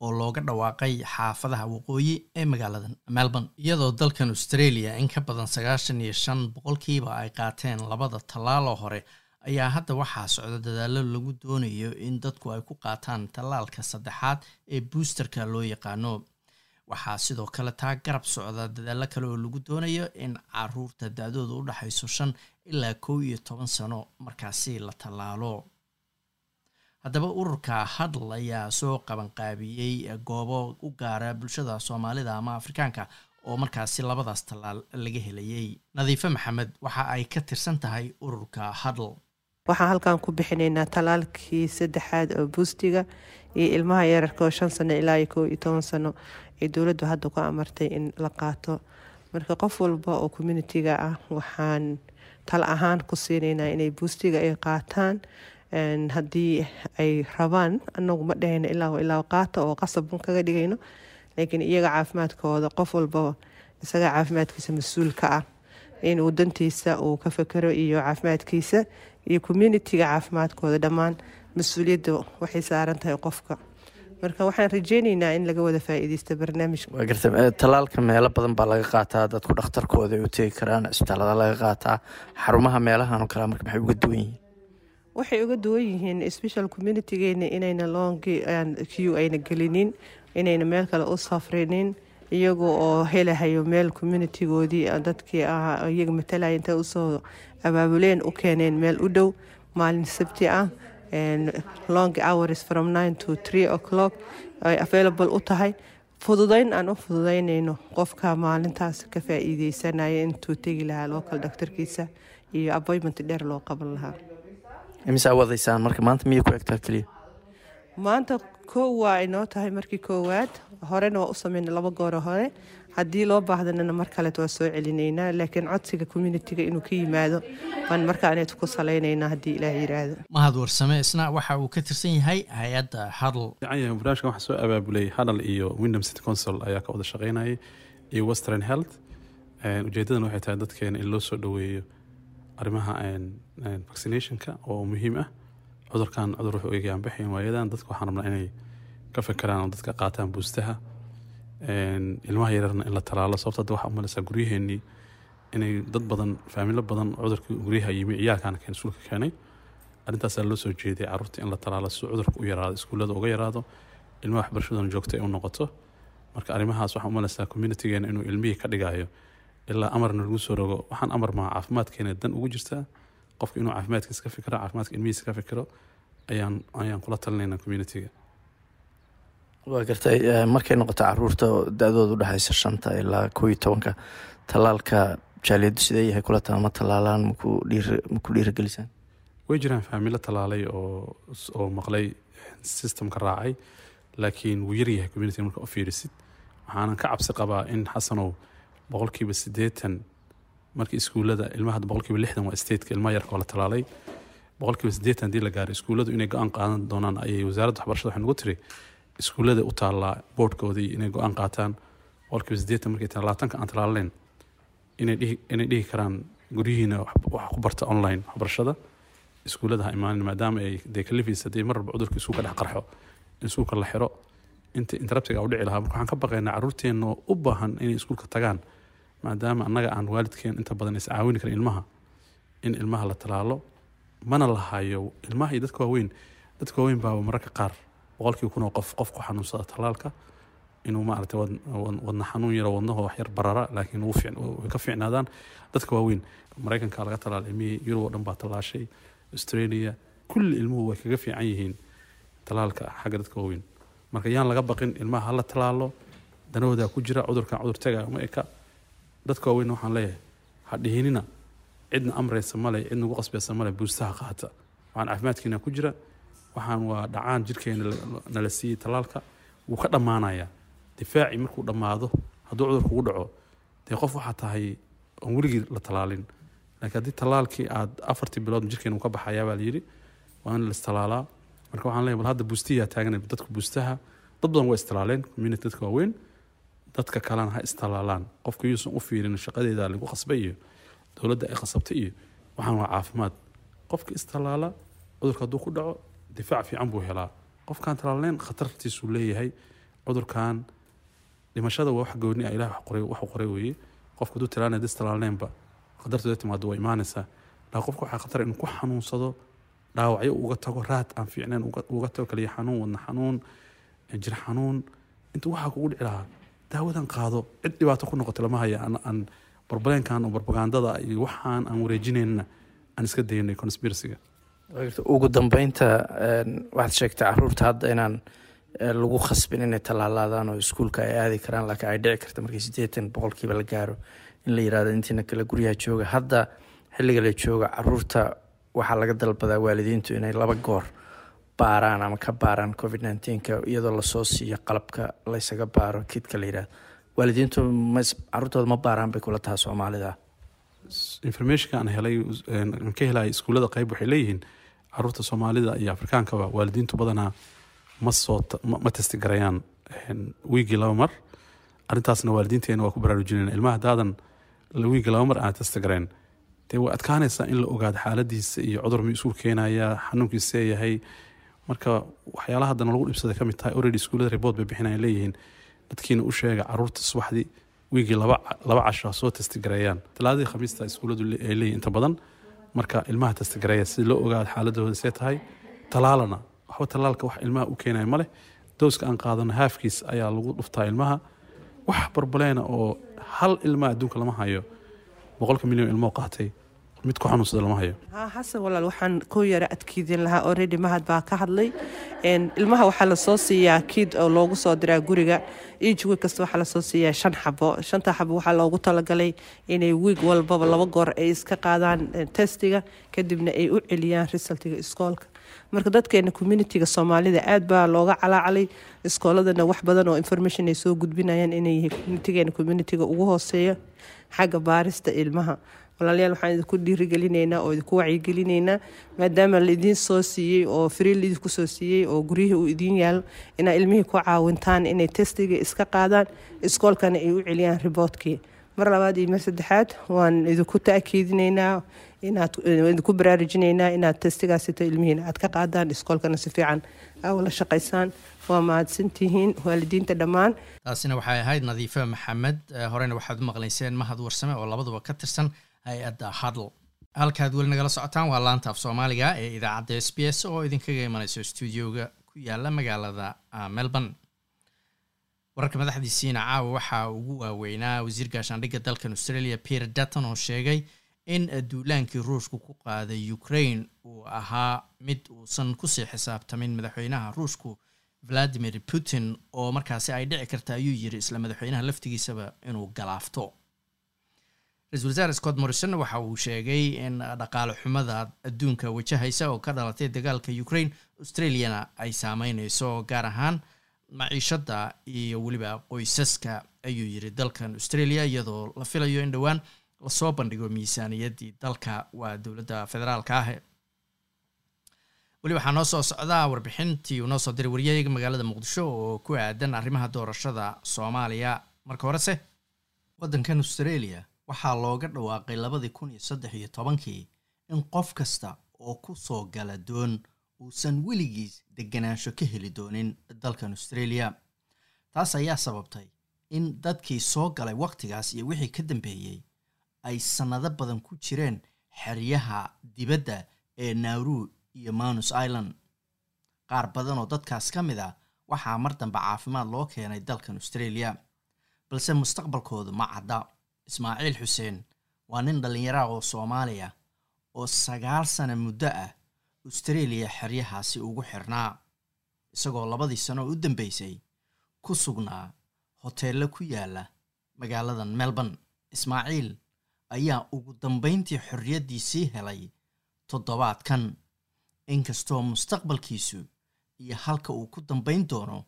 oo looga dhawaaqay xaafadaha waqooyi ee magaalada melbourne. Iyadoo dalkan australia in ka badan sagaashan iyo shan boqolkiiba ay qaateen labada tallaaloo hore ayaa hadda waxaa socda dadaalo lagu doonayo in dadku ay ku qaataan tallaalka saddexaad ee boosterka loo yaqaano waxaa sidoo kale taa garab socda dadaalo kale oo lagu doonayo in carruurta da-dooda u dhexayso shan ilaa kow iyo toban sano markaasi la tallaalo. Haddaba ururka hadl ayaa soo qabanqaabiyey goobo u gaara bulshada soomaalida ama afrikaanka oo markaasi labadaas tallaal laga helayay nadiife maxamed waxa ay ka tirsan tahay ururka hadl waxaan halkan ku bixinaynaa talaalkii saddexaad oo buustiga iyo ilmaha yararka oo shan sano ilaa iyo kow iyo toban sano ay dowladdu hadda ku amartay in la qaato. Marka qof walba oo communitiga ah waxaan tal ahaan ku siinaynaa inay buustiga ay qaataan. Haddii ay rabaan anagu ma dhahayno ilaa ilaa qaata oo qasabun kaga dhigayno. Laakiin iyaga caafimaadkooda qof walba isaga caafimaadkiisa mas'uul ka ah inuu dantiisa uu ka fekero iyo caafimaadkiisa iyo communitiga caafimaadkooda dhammaan. Mas'uuliyadda waxay saaran tahay qofka marka waxaan rajeyneynaa in laga wada faa-iideysto barnaamijka. Garta tallaalka meelo badan baa laga qaataa dadku dhakhtarkooda ay u tegi karaan cisbitaalada laga qaataa xarumaha meelahan oo kale marka maxay uga duwan yihiin? Waxay uga duwan yihiin special communitigeena inayna longi q ayna gelinin inayna meel kale u safrinin iyaga oo helahayo meel communitigoodii dadkii ah iyaga matalaya intay u soo abaabuleen u keeneen meel u dhow maalin sabti ah long hours from nine to three o'clock. Ay available u tahay. Fududeyn aan u fududeynayno qofka maalintaas ka faa-iideysanaya intuu tegi lahaa local dhaktarkiisa iyo appointment dheer loo qaban lahaa. Imisaa wadaysaan marka maanta miyay ku egtaa keliya maanta kow waa inoo tahay markii koowaad. Horena waa u sameynay laba gooro hore haddii loo baahdanana mar kaleet waa soo celinaynaa laakiin codsiga communitiga inuu ka yimaado baan markaaneed ku salaynaynaa haddii ilaah yiraahdo mahad warsame isna waxa uu ka tirsan yahay hay'adda hadl barnaamijkan waxaa soo abaabulay hadal iyo windham city council ayaa ka wada shaqeynayay iyo western health. Ujeedadana waxay tahay dadkeena in loo soo dhoweeyo arrimaha vaccinationka oo muhiim ah. Cudurkan cudur wuxuu baxayn waayadan dadka waxaan rabnaa inay ka fekeraan oo dadka qaataan buustaha ilmaha yararna in la talaalo sababta hadda waxaa umalaysaa guryaheenii inay dad badan faamilo badan cudurkii guryaha yimi ciyaalkaana keen iskuulka keenay. Arrintaasaa loo soo jeeday carruurta in la talaalo si cudurka u yaraado iskuullada uga yaraado ilmaha waxbarashaduna joogta ay u noqoto. Marka arrimahaas waxaa umalaysaa communitigeena inuu ilmihii ka dhigayo ilaa amarna lagu soo rogo. Waxaan amar maa caafimaadkeena dan ugu jirtaa qofka inuu caafimaadkiisa ka fikiro caafimaadka ilmihiisa ka fikiro ayaan ayaan kula talinaynaa communitiga waa gartay markay noqoto carruurta da-dooda udhexaysa shanta ilaa kow iyo tobanka tallaalka jaaliyaddu sidee yahay kula taha ma tallaalaan maku dhiir maku dhiiragelisaan way jiraan faamilo tallaalay oo maqlay systemka raacay laakiin wuu yaryahay communitiga marka u fiirisid. Waxaanan ka cabsi qabaa in xasanow boqolkiiba siddeetan markii iskuullada ilmaha boqolkiiba lixdan waa stateka ilmaha yarka oo la talaalay boqolkiiba siddeetan haddii la gaaray iskuulladu inay go'aan qaadan doonaan ayay wasaaradda waxbarashada waxay nagu tiri iskuullada u taallaa boodhkoodii inay go'aan qaataan boqolkiiba inay dhihi karaan guryihiina wax ku barta online waxbarashada iskuullada ha imaanin maadaama ay dee kalifiis haddii mar walba cudurka dhex qarxo in iskuulka la xiro. Inta interruptiga u dhici lahaa marka waxaan ka baqaynaa carruurteenna u baahan inay iskuulka tagaan maadaama annaga aan waalidkeen inta badan is karin ilmaha in ilmaha la talaalo mana lahayo ilmaha iyo dadka waaweyn dadka waaweyn baaba mararka qaar boqolkii kun oo qof qof ku xanuunsada talaalka inuu maaragtay wadna xanuun yaro wadnaho wax yar barara laakiin way ka fiicnaadaan. Dadka waaweyn maraykanka laga talaala ilmihii yurub oo dhan baa tallaashay. Australia kulli ilmuhu way kaga fiican yihiin talaalka xagga dadka waaweyn. Marka yaan laga baqin ilmaha hala talaalo danahoodaa ku jira cudurkan cudur taga uma eka. Dadka waaweyn waxaan leeyahay ha dhihinina cidna amraysa male cid nagu qasbaysa male buustaha qaata. Waxaan caafimaadkiina ku jira waxaan waa dhacaan jirkeena nala siiyey talaalka wuu ka dhammaanayaa difaacii markuu dhammaado hadduu cudur kugu dhaco dee qof waxaa tahay oon weligii la talaalin laakiin haddii talaalkii aad afartii bilood jirkeena uu ka baxayaa baa layidhi waa in la istalaalaa marka waxaan leeyahay bal hadda buustiyaa taagan dadka buustaha dad badan waa istalaaleen community dadka waaweyn dadka kalena ha istalaalaan. Qofka yuusan u fiirin shaqadeeda lagu qasbay iyo dowladda ay qasabtay iyo waxaan waa caafimaad. Qofka istalaala cudurka hadduu ku dhaco difaac fiican buu helaa. Qofkaan talaalneyn khatartiisuu leeyahay cudurkan dhimashada waa wax gooni ah ilaah wax u qoray weeye. Qofka hadduu talaalnay dis talaalneynba khatartooda timaado waa imaanaysaa. Laa qofka waxaa khatar inuu ku xanuunsado dhaawacyo uga tago raad aan fiicnayn uga tago kaliya xanuun wadna xanuun jir xanuun. Intuu waxaa kugu dhici lahaa daawadan qaado cid dhibaato ku noqota lama haya. Aan barbaleenkan oo barbagandada iyo waxaan aan wareejinaynna aan iska daynay conspiracyga ugu dambeynta waxaad sheegtay carruurta hadda inaan lagu khasbin inay tallaalaadaan oo iskuulka ay aadi karaan laakiin ay dhici karta markii siddeetan boqolkiiba la gaaro in la yiraahdo intiina kale guryaha jooga. Hadda xilliga la jooga carruurta waxaa laga dalbadaa waalidiintu inay laba goor baaraan ama ka baaraan covid nneteen-ka iyadoo la soo siiyo qalabka laysaga baaro kidka la yidhahdo waalidiintu caruurtooda ma baaraan bay kula taha soomaalida. Informationka aan helay aan ka helaya iskuullada qayb waxay leeyihiin carruurta soomaalida iyo afrikaankaba waalidiintu badanaa ma testigarayaan wiigii laba mar. Arrintaasna waalidiinteena waa ku baraarujinayna ilmaha haddaadan wiigii laba mar aan testigarayn dee way adkaanaysaa in la ogaado xaaladiisa iyo cudur mi iskuul keenaya xanuunkiisa yahay. Marka waxyaalaha haddana lagu dhibsada ka mid tahay already iskuullada report bay bixinayan leeyihiin dadkiina u sheega carruurta subaxdii wiigii laba casho soo testigareeyaan talaadadii khamiista iskuulladu ay leeyihiin inta badan marka ilmaha testigareeya si loo ogaado xaaladooda see tahay talaalana waxba talaalka wax ilmaha u keenaya ma leh. Dowska aan qaadano haafkiis ayaa lagu dhuftaa ilmaha. Wax barbaleena oo hal ilmaha adduunka lama hayo. Boqolka milyan ilmoo qaatay mid ku xanuunsada lama hayo. Xasan walaal waxaan ku yara adkiidin lahaa already mahad baa ka hadlay. Ilmaha waxaa la soo siiyaa kiid oo loogu soo diraa guriga. Each week kasta waxaa la soo siiyaa shan xabo. Shanta xabo waxaa loogu talagalay inay wiig walbaba laba goor ay iska qaadaan testiga. Kadibna ay u celiyaan resultiga iskoolka. Marka dadkeena communitiga soomaalida aad baa looga calaacalay iskooladana wax badan oo information ay soo gudbinayaan inay yihiin communitigeena communitiga ugu hooseeya xagga baarista ilmaha walaalayaal waxaan idinku dhiirigelinaynaa oo idinku wacyigelinaynaa maadaama laidiin soo siiyey oo free laidinku soo siiyey oo guryihii uu idiin yaalo inaa ilmihii ku caawintaan inay testiga iska qaadaan iskoolkana ay u celiyaan riboodkii mar labaad iyo mar saddexaad waan idinku taakiidinaynaa inaad idinku baraarujinaynaa inaad testigaasito ilmihiina aad ka qaadaan iskoolkana si fiican aa wala shaqaysaan. Waa mahadsantihiin waalidiinta dhammaan. Taasina waxay ahayd nadiife maxamed horena waxaad u maqlayseen mahad warsame oo labaduba ka tirsan hay'adda hadl halkaad weli nagala socotaan waa laanta af soomaaliga ee idaacadda s b s oo idinkaga imanayso stuudioga ku yaalla magaalada melbourne. Wararka madaxdiisiina caawa waxaa ugu waaweynaa wasiir gaashaandhigga dalkan australia peter dutton oo sheegay in duulaankii ruushku ku qaaday ukraine uu ahaa mid uusan ku sii xisaabtamin madaxweynaha ruushku valadimir putin oo markaasi ay dhici karta ayuu yiri isla madaxweynaha laftigiisaba inuu galaafto ra'isul wasaare scott morrison waxa uu sheegay in dhaqaale xumada adduunka wajahaysa oo ka dhalatay dagaalka ukraine australiana ay saameyneyso gaar ahaan maciishada iyo weliba qoysaska ayuu yiri. Dalkan australia iyadoo la filayo in dhowaan la soo bandhigo miisaaniyaddii dalka waa dowladda federaalka ah. Weli waxaa noo soo socdaa warbixintii uu noo soo diray waryahaga magaalada muqdisho oo ku aadan arrimaha doorashada soomaaliya. Marka horese waddankan australia waxaa looga dhawaaqay labadii kun iyo saddex iyo tobankii in qof kasta oo ku soo gala doon uusan weligiis deganaansho ka heli doonin dalkan australia. Taas ayaa sababtay in dadkii soo galay wakhtigaas iyo wixii ka dambeeyey ay sannado badan ku jireen xeryaha dibadda ee nauru iyo manus island. Qaar badan oo dadkaas ka mid ah waxaa mar dambe caafimaad loo keenay dalkan australia balse mustaqbalkoodu ma cadda ismaaciil xuseen. Waa nin dhallinyaraha oo soomaaliya oo sagaal sana muddo ah australia xeryahaasi ugu xirnaa isagoo labadii sano u dambeysay ku sugnaa hoteello ku yaalla magaaladan melbourne. Ismaaciil ayaa ugu dambayntii xorriyaddiisii helay toddobaadkan inkastoo mustaqbalkiisu iyo halka uu ku dambayn doono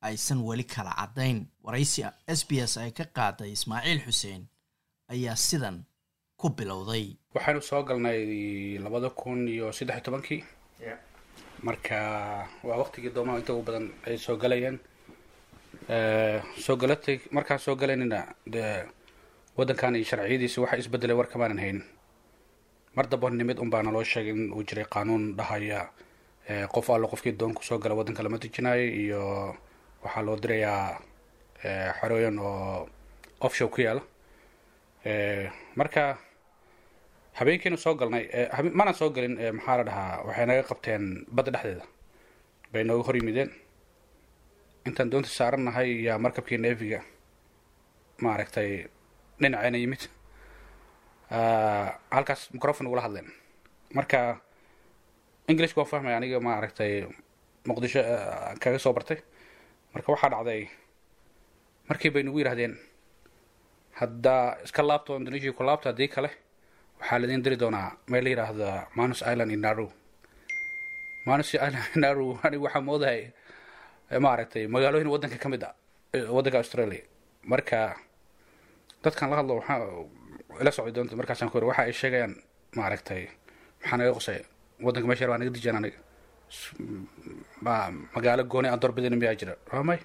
aysan weli kala caddayn. Waraysi s b s ay ka qaaday ismaaciil xuseen ayaa sidan ku bilowday. Waxaanu soo galnay labada kun iyo saddex iyo tobankii. Marka waa waqtigii doomaha inta ugu badan ay soo galayeen. Soo galatay markaan soo galaynina dee waddankan iyo sharciyadiisi waxa isbedelay war kamaanan hayn. Mar damba nimid un baa naloo sheegay in uu jiray qaanuun dhahaya qof allo qofkii doon ku soo gala waddanka lama dejinayo iyo waxaa loo dirayaa xerooyan oo offshow ku yaalla marka habeenkiinu soo galnay manaan soo gelin maxaa la dhahaa waxay naga qabteen badda dhexdeeda. Bay nooga hor yimideen. Intaan doonta saarannahay yaa markabkii neefiga maaragtay dhinaceena yimid. Halkaas microfon ugula hadleen. Marka englishka waa fahmaya aniga maaragtay muqdisho kaga soo bartay. Marka waxaa dhacday markii bay nagu yidhahdeen haddaa iska laabto indonesia ku laabto haddii kale waxaa laidin diri doonaa meel la yidhaahda manus island in naru manus island in naru [laughs] aniga waxaa moodahay maaragtay magaalooyin waddanka ka mid a waddanka australia. Marka dadkan la hadlo waxaa ila socday doonta markaasaan ku iri waxa ay sheegayaan maaragtay maxaa naga qosay waddanka meesha baa naga dijaan aniga. Ma magaalo gooni aan doorbidin miyaa jira? Ramay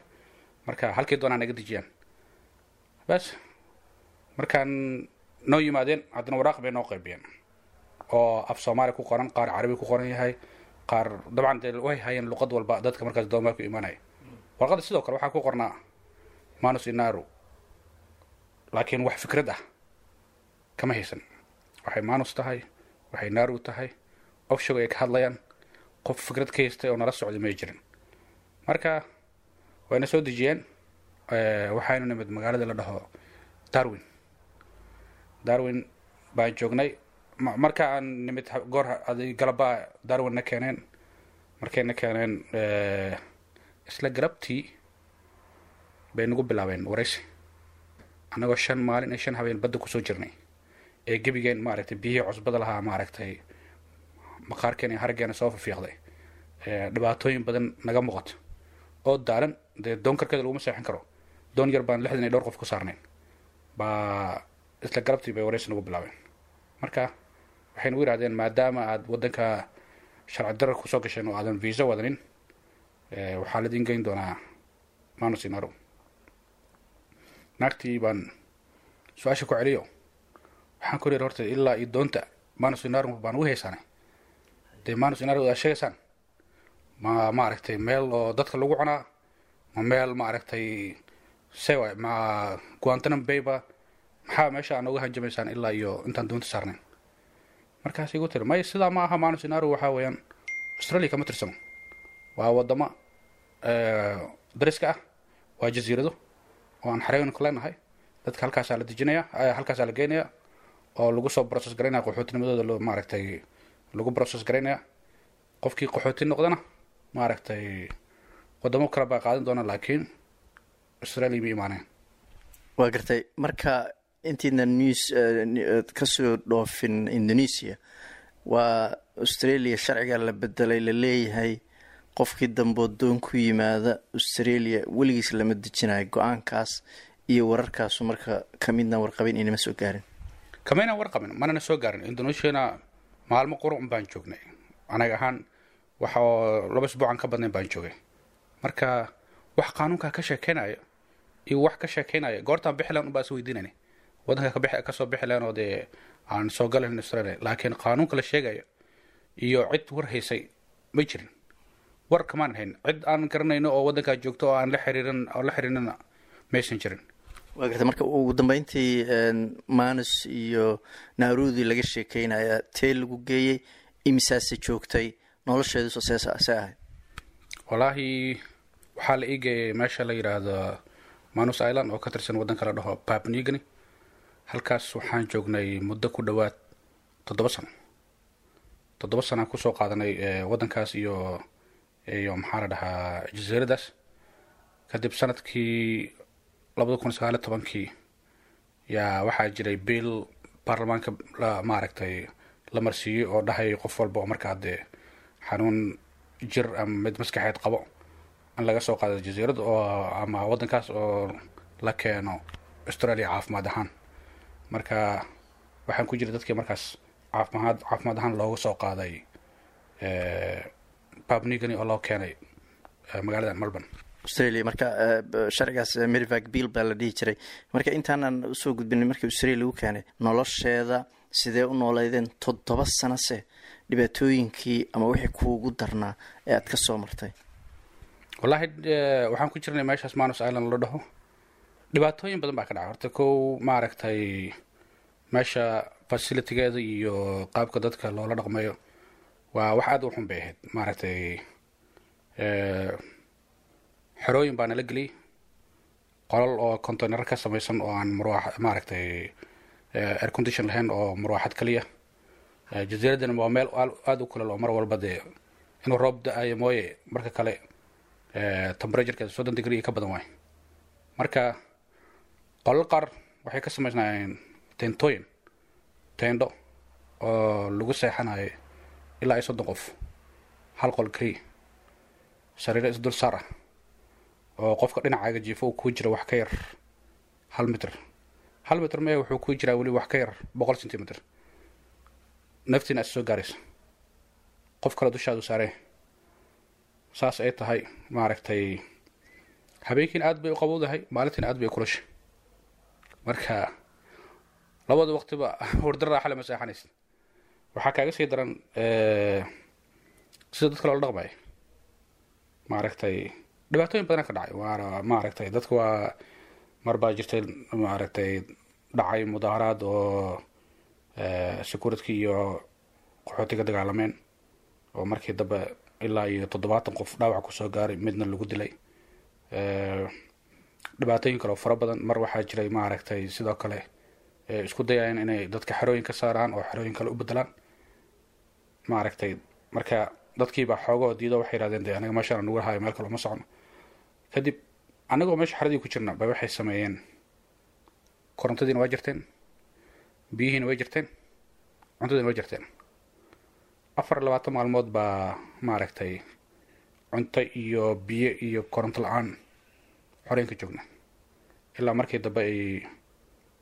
marka halkii doonaa naga dijiyaan. Bas markaan noo yimaadeen haddana waraaq bay noo qaybiyeen. Oo af soomaali ku qoran qaar carabi ku qoran yahay qaar dabcan dee way hayeen luqad walba dadka markaas doomaa ku imanaya. Warqadda sidoo kale waxaa ku qornaa manus inaru laakiin wax fikrad ah kama haysan. Waxay manus tahay waxay naru tahay. Offshog ay ka hadlayaan qof fikrad ka haystay oo nala socday may jirin. Marka wayna soo dejiyeen waxaynu nimid magaalada la dhaho darwin darwin baan joognay. Marka aan nimid goor galabaa darwin na keeneen markay na keeneen isla galabtii bay nagu bilaabeen waraysi annagoo shan maalin iyo shan habeen badda ku soo jirnay. Ee gebigeen maaragtay biyihii cusbada lahaa maaragtay maqaarkeen iyo haraggeena soo fafiiqday dhibaatooyin badan naga muuqato. Oo daalan dee doon karkeeda laguma seexin karo. Doon yar baan lixdan iyo dhowr qof ku saarnayn baa isla galabtii bay waraysi nagu bilaabeen. Marka waxay nagu yidhahdeen maadaama aad waddanka sharci darar ku soo gasheen oo aadan viisa wadanin waxaa laidin geyn doonaa manus inaro naagtii baan su'aasha ku celiyo. Waxaan ku yidhi horta ilaa iyo doonta manus inaro baan ugu haysaanay dee manus inaro aad sheegaysaan ma maaragtay meel oo dadka lagu cunaa? Ma meel maaragtay sewa ma guantanam bayba maxaa meesha uga hanjamaysaan ilaa iyo intaan doonta saarnayn markaas igu tiri may sidaa ma aha manus inaro waxaa weeyaan australia kama tirsano waa wadamo dariska ah waa jasiirado oo aan xareynu ka leenahay. Dadka halkaasaa la dejinaya halkaasaa la geynaya oo lagu soo process garaynaya qaxootinimadooda lo maaragtay lagu process garaynaya qofkii qaxooti noqdana maaragtay wadamo kale baa qaadan doona laakiin australia ma imaaneen. Waa gartay marka intiina news ka soo dhoofin indonesia. Waa australia sharciga la bedelay la leeyahay qofkii damboo doon ku yimaada australia weligiis lama dejinayo go'aankaas iyo wararkaasu. Marka kamidna warqabin inama soo gaarin. Kamaynan warqabin manana soo gaarin. Indonesiana maalmo qurun baan joognay. Anaga ahaan waxa laba isbuucan ka badnayn baan joogay. Marka wax qaanuunkaa ka sheekeynaya iyo wax ka sheekeynaya goortaan bixilan unbaa is weydiinayna waddanka kabi ka soo bixilan oo dee aan soo galayn australia laakiin qaanuunka la sheegaya iyo cid war haysay ma jirin. War kamaan hayn. Cid aan garanayno oo waddankaa joogto oo aan la xiriirin oo la xiriirina maysan jirin. Waa gartay marka ugu dambeyntii manus iyo naarudi laga sheekeynaya tee lagu geeyey imisaase joogtay nolosheeduso see see ahayd wallaahi waxaa la ii geeyay meesha la yidhaahdo manus island oo ka tirsan waddanka la dhaho papnigany halkaas waxaan joognay muddo ku dhowaad toddoba sano. Toddoba sanaan ku soo qaadanay waddankaas iyo iyo maxaa la dhahaa jasiiradaas. Kadib sannadkii labada kun sagaali tobankii yaa waxaa jiray biil baarlamaanka maaragtay la marsiiyey oo dhahay qof walba oo markaa dee xanuun jir ama mid maskaxeed qabo in laga soo qaado jasiirad oo ama waddankaas oo la keeno australia caafimaad ahaan marka waxaan ku jiray dadkii markaas caafimaad caafimaad ahaan looga soo qaaday babnigani oo loo keenay magaalada melbourne. Australia marka sharcigaas merivag bill baa la dhihi jiray. Marka intaanan u soo gudbinin markii australia lagu keenay nolosheeda sidee u nooleydeen toddoba sanose dhibaatooyinkii ama wixii kuugu darnaa ee aad ka soo martay? Wallaahi waxaan ku jirnay meeshaas manus island la dhaho dhibaatooyin badan baa ka dhacay horta kow maaragtay meesha facilitigeeda iyo qaabka dadka loola dhaqmayo waa wax aada u xun bay ahayd. Maaragtay xerooyin baa nala geliyay qolal oo containaro ka samaysan oo aan marwaax maaragtay air condition lahayn oo marwaaxad kaliya. Jasiiraddana waa meel aada u kulal oo mar walba dee inuu roob da'ayo mooye marka kale temperaturekeeda soddon degree ka badan waay marka qolal qaar waxay ka samaysnaayeen teentooyin teendho oo lagu seexanayo ilaa iyo soddon qof hal qol keliya sariiro isdul saar ah oo qofka dhinacaaga jiifo uu kuu jira wax ka yar hal mitr hal mitr mee wuxuu kuu jiraa weli wax ka yar boqol centimeter naftiina is soo gaaraysa. Qof kale dushaadu saaree saas ay tahay maaragtay habeenkiina aad bay u qabowdahay maalintiina aad bay u kulashay marka labada waqtiba hurda raaxa lama seexanaysa waxaa kaaga sii daran sida dadka loola dhaqmaya maaragtay dhibaatooyin badana ka dhacay. Waana maaragtay dadka waa mar baa jirtay maaragtay dhacay mudaaharaad oo securitki iyo qaxootiga dagaalameen. Oo markii dambe ilaa iyo toddobaatan qof dhaawac ku soo gaaray midna lagu dilay dhibaatooyin kale oo fara badan mar waxaa jiray maaragtay sidoo kale isku dayayeen inay dadka xerooyin ka saaraan oo xerooyin kale u bedelaan maaragtay marka dadkiibaa xoogoo diido waxay yihahdeen de aniga meeshaan nugu hayo meel kale uma socno kadib anagoo meesha xeradii ku jirna bay waxay sameeyeen. Korontadiina waa jirteen biyihiina way jirteen cuntadiina way jirteen. Afar labaatan maalmood baa maaragtay cunto iyo biyo iyo koronto la'aan xoreenka joogna. Ilaa markii dambe ay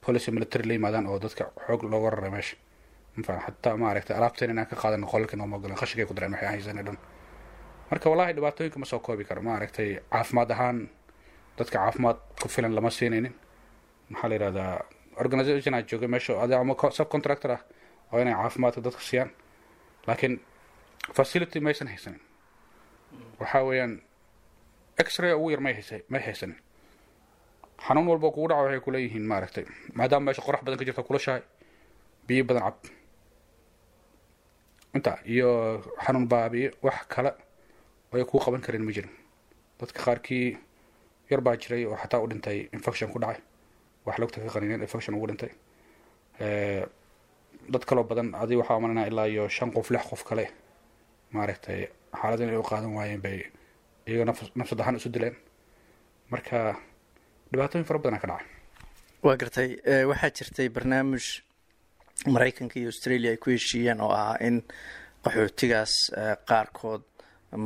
policy military la yimaadaan oo dadka xoog looga raray meesha. Xataa maaragtay alaabteen inaan ka qaadano qolalka nooma ogolen qashinkay ku dareen waxay haysanay dhan? Marka wallahi dhibaatooyinka ma soo koobi karo maaragtay caafimaad ahaan dadka caafimaad ku filan lama siinaynin. Maxaa la yihahdaa organisation aa joogay meesha adi ama subcontractor ah oo inay caafimaadka dadka siiyaan. Laakiin facility maysan haysanin. Waxaa weeyaan x-ray ugu yar may haysa may haysanin xanuun walba kugu dhaco waxay kuleeyihiin maaragtay. Maadaama meesha qorax badan ka jirta kulashahay biyo badan cab. Inta iyo xanuun baabiyo wax kale ay kuu qaban karin ma jirin. Dadka qaarkii yar baa jiray oo xataa u dhintay infection ku dhacay. Wax logta ka qanineen infection ugu dhintay. Dad kaloo badan adi waxaa umalanaa ilaa iyo shan qof lix qof kale maaragtay xaalad inay u qaadan waayeen bay iyaga nafsad ahaan isu dileen. Marka dhibaatooyin fara badanaa ka dhacay. Waa gartay waxaa jirtay barnaamij maraykanka iyo australia ay ku heshiiyeen oo ahaa in qaxootigaas qaarkood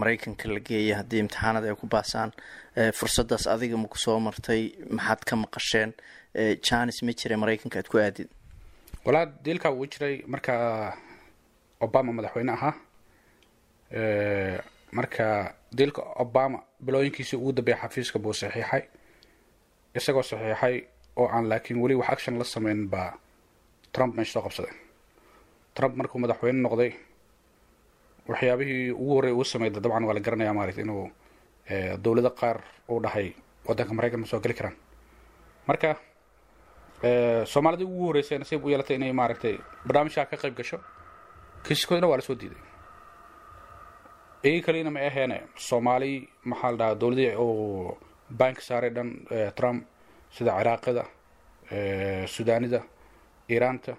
maraykanka la geeya haddii imtixaanada ay ku baasaan. Fursaddaas adiga ma ku soo martay maxaad ka maqasheen? Janis ma jira maraykanka aad ku aadid? Walaa diilkaa wuu jiray marka obama madaxweyne ahaa marka diilka obama bilooyinkiisii ugu dambeeya xafiiska buu saxiixay isagoo saxiixay oo aan laakiin weli wax action la sameyn baa trump meesha soo qabsaday. Trump markuu madaxweyne noqday waxyaabihii ugu horrey uu sameeyda dabcan waa la garanaya maaragta inuu dowlado qaar uu dhahay waddanka maraykan ma soo geli karaan. Marka soomaalidii ugu horreysay nasiib u yeelatay inay maaragtay barnaamijkaa ka qayb gasho kiisaskoodina waa la soo diiday igi kalina ma aheene soomaali maxaa la dhahaa dowladii uu bank saaray dhan trump sida ciraaqida sudaanida iiraanta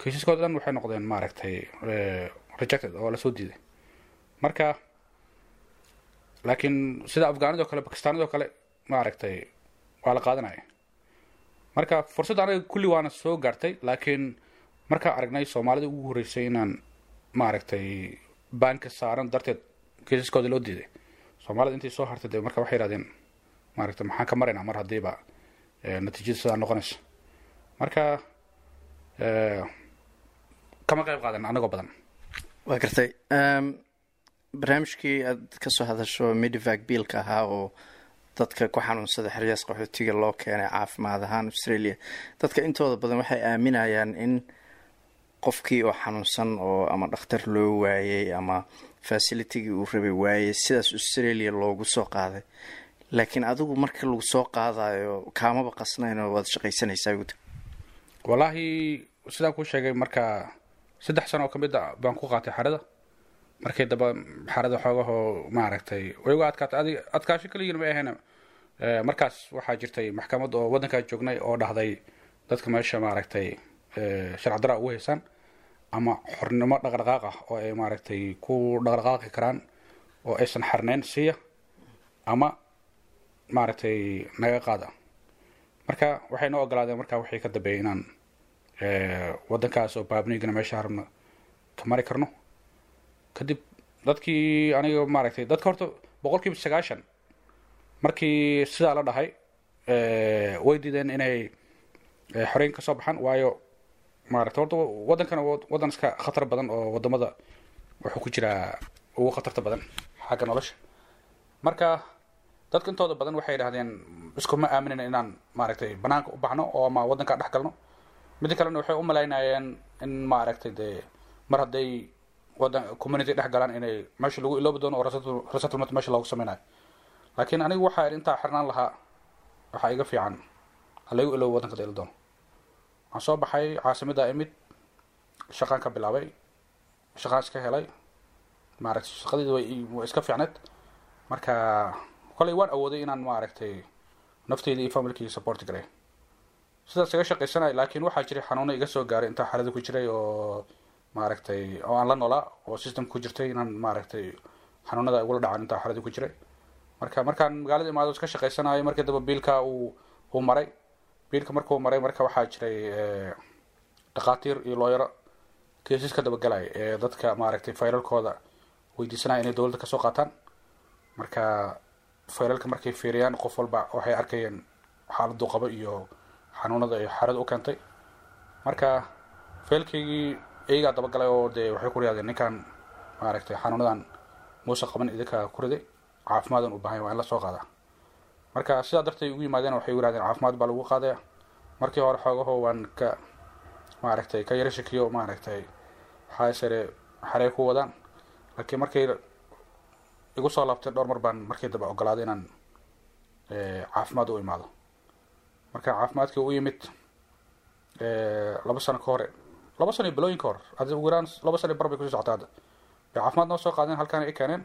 kiisaskooda dhan waxay noqdeen maaragtay rejected oo la soo diiday. Marka laakiin sida afghaanidoo kale bakistaanidoo kale maaragtay waa la qaadanaya marka fursadda anaga kulli waana soo gaartay laakiin markaa aragnay soomaalida ugu horreysay inaan maaragtay banka saaran darteed kiisaskooda loo diiday. Soomaalida intay soo hartay de marka waxay yihahdeen maaragtay maxaan ka maraynaa mar haddiiba natiijada sidaa noqonaysa. Marka kama qayb qaadan anagoo badan. Waa gartay barnaamijkii aad ka soo hadasho medivac biilka ahaa oo dadka ku xanuunsada xeryaas qaxootiga loo keenay caafimaad ahaan australia dadka intooda badan waxay aaminayaan in qofkii oo xanuunsan oo ama dhakhtar loo waayey ama facilitigii uu rabay waayey sidaas australia loogu soo qaaday. Laakiin adigu marka lagu soo qaadayo kaamaba qasnaynoo waad shaqaysanaysaa guda wallaahi sidaan kuu sheegay marka saddex sano oo ka mid a baan ku qaatay xarada. Markii damba xarada xoogahoo maaragtay waygu adkaatay. Adkaasho kaligiin ma ahayna markaas waxaa jirtay maxkamad oo waddankaa joognay oo dhahday dadka meesha maaragtay sharci daraa ugu haysaan ama xornimo dhaqdhaqaaq ah oo ay maaragtay ku dhaqdhaqaaqi karaan oo aysan xarnayn siiya ama maaragtay naga qaada. Marka waxay noo ogolaadeen markaa wixii ka dambeeyay inaan waddankaas oo baabnigana meesha harabna ka mari karno. Kadib dadkii aniga maaragtay dadka horta boqol kiiba sagaashan markii sidaa la dhahay way diideen inay xoreyn ka soo baxaan waayo maaragtay horta waddankana waddan iska khatar badan oo waddamada wuxuu ku jiraa ugu khatarta badan xagga nolosha. Marka dadka intooda badan waxay idhahdeen iskuma aaminayna inaan maaragtay banaanka u baxno oo ama waddankaa dhex galno. Midda kalena waxay u malaynayeen in maaragtay dee mar hadday wadan community dhex galaan inay meesha lagu iloobi doono oo resettlement meesha loogu sameynayo laakiin anigu waxaa intaa xirnaan lahaa waxaa iga fiican halagu iloobo waddanka da ila doono waxaan soo baxay caasimada imid shaqaan ka bilaabay shaqaan iska helay. Maaragtay shaqadeeda way iska fiicneed. Marka kolay waan awooday inaan maaragtay nafteyda iyo familkii support garay sidaas iga shaqaysanay laakiin waxaa jiray xanuuno iga soo gaaray intaa xaalada ku jiray oo maaragtay oo aan la noolaa oo system ku jirtay inaan maaragtay xanuunada igula dhacaan intaa xaalada ku jiray. Marka markaan magaalada imaado iska shaqaysanayo markii damba biilka uu uu maray biilka markuu maray marka waxaa jiray dhakhaatiir iyo looyaro keesas ka dabagalay ee dadka maaragtay faylalkooda weydiisanaya inay dowladda ka soo qaataan. Marka faylalka markay fiiriyaan qof walba waxay arkayeen xaaladuu qabo iyo xanuunada ay xaalad u keentay. Marka faylkaygii iyagaa dabagalay oo dee waxay ku riyaadeen ninkan maaragtay xanuunadan muuse qaban idinka ku riday caafimaadaan u baahanya waa in la soo qaadaa marka sidaa darteed ugu yimaadeen waxay yirahdeen caafimaad baa lagu qaadaya markii hore xoogaho waan ka maaragtay ka yaro shakiyo maaragtay waxaa sare xarey ku wadaan. Laakiin markay igu soo laabtay dhowr mar baan markii dambe ogolaaday inaan caafimaad u imaado. Marka caafimaadkii u yimid laba sano ka hore laba sano iyo bilooyin ka hor adi ugu laba sano bar bay ku sii socota hadda bay caafimaad noo soo qaadeen halkaana i keeneen.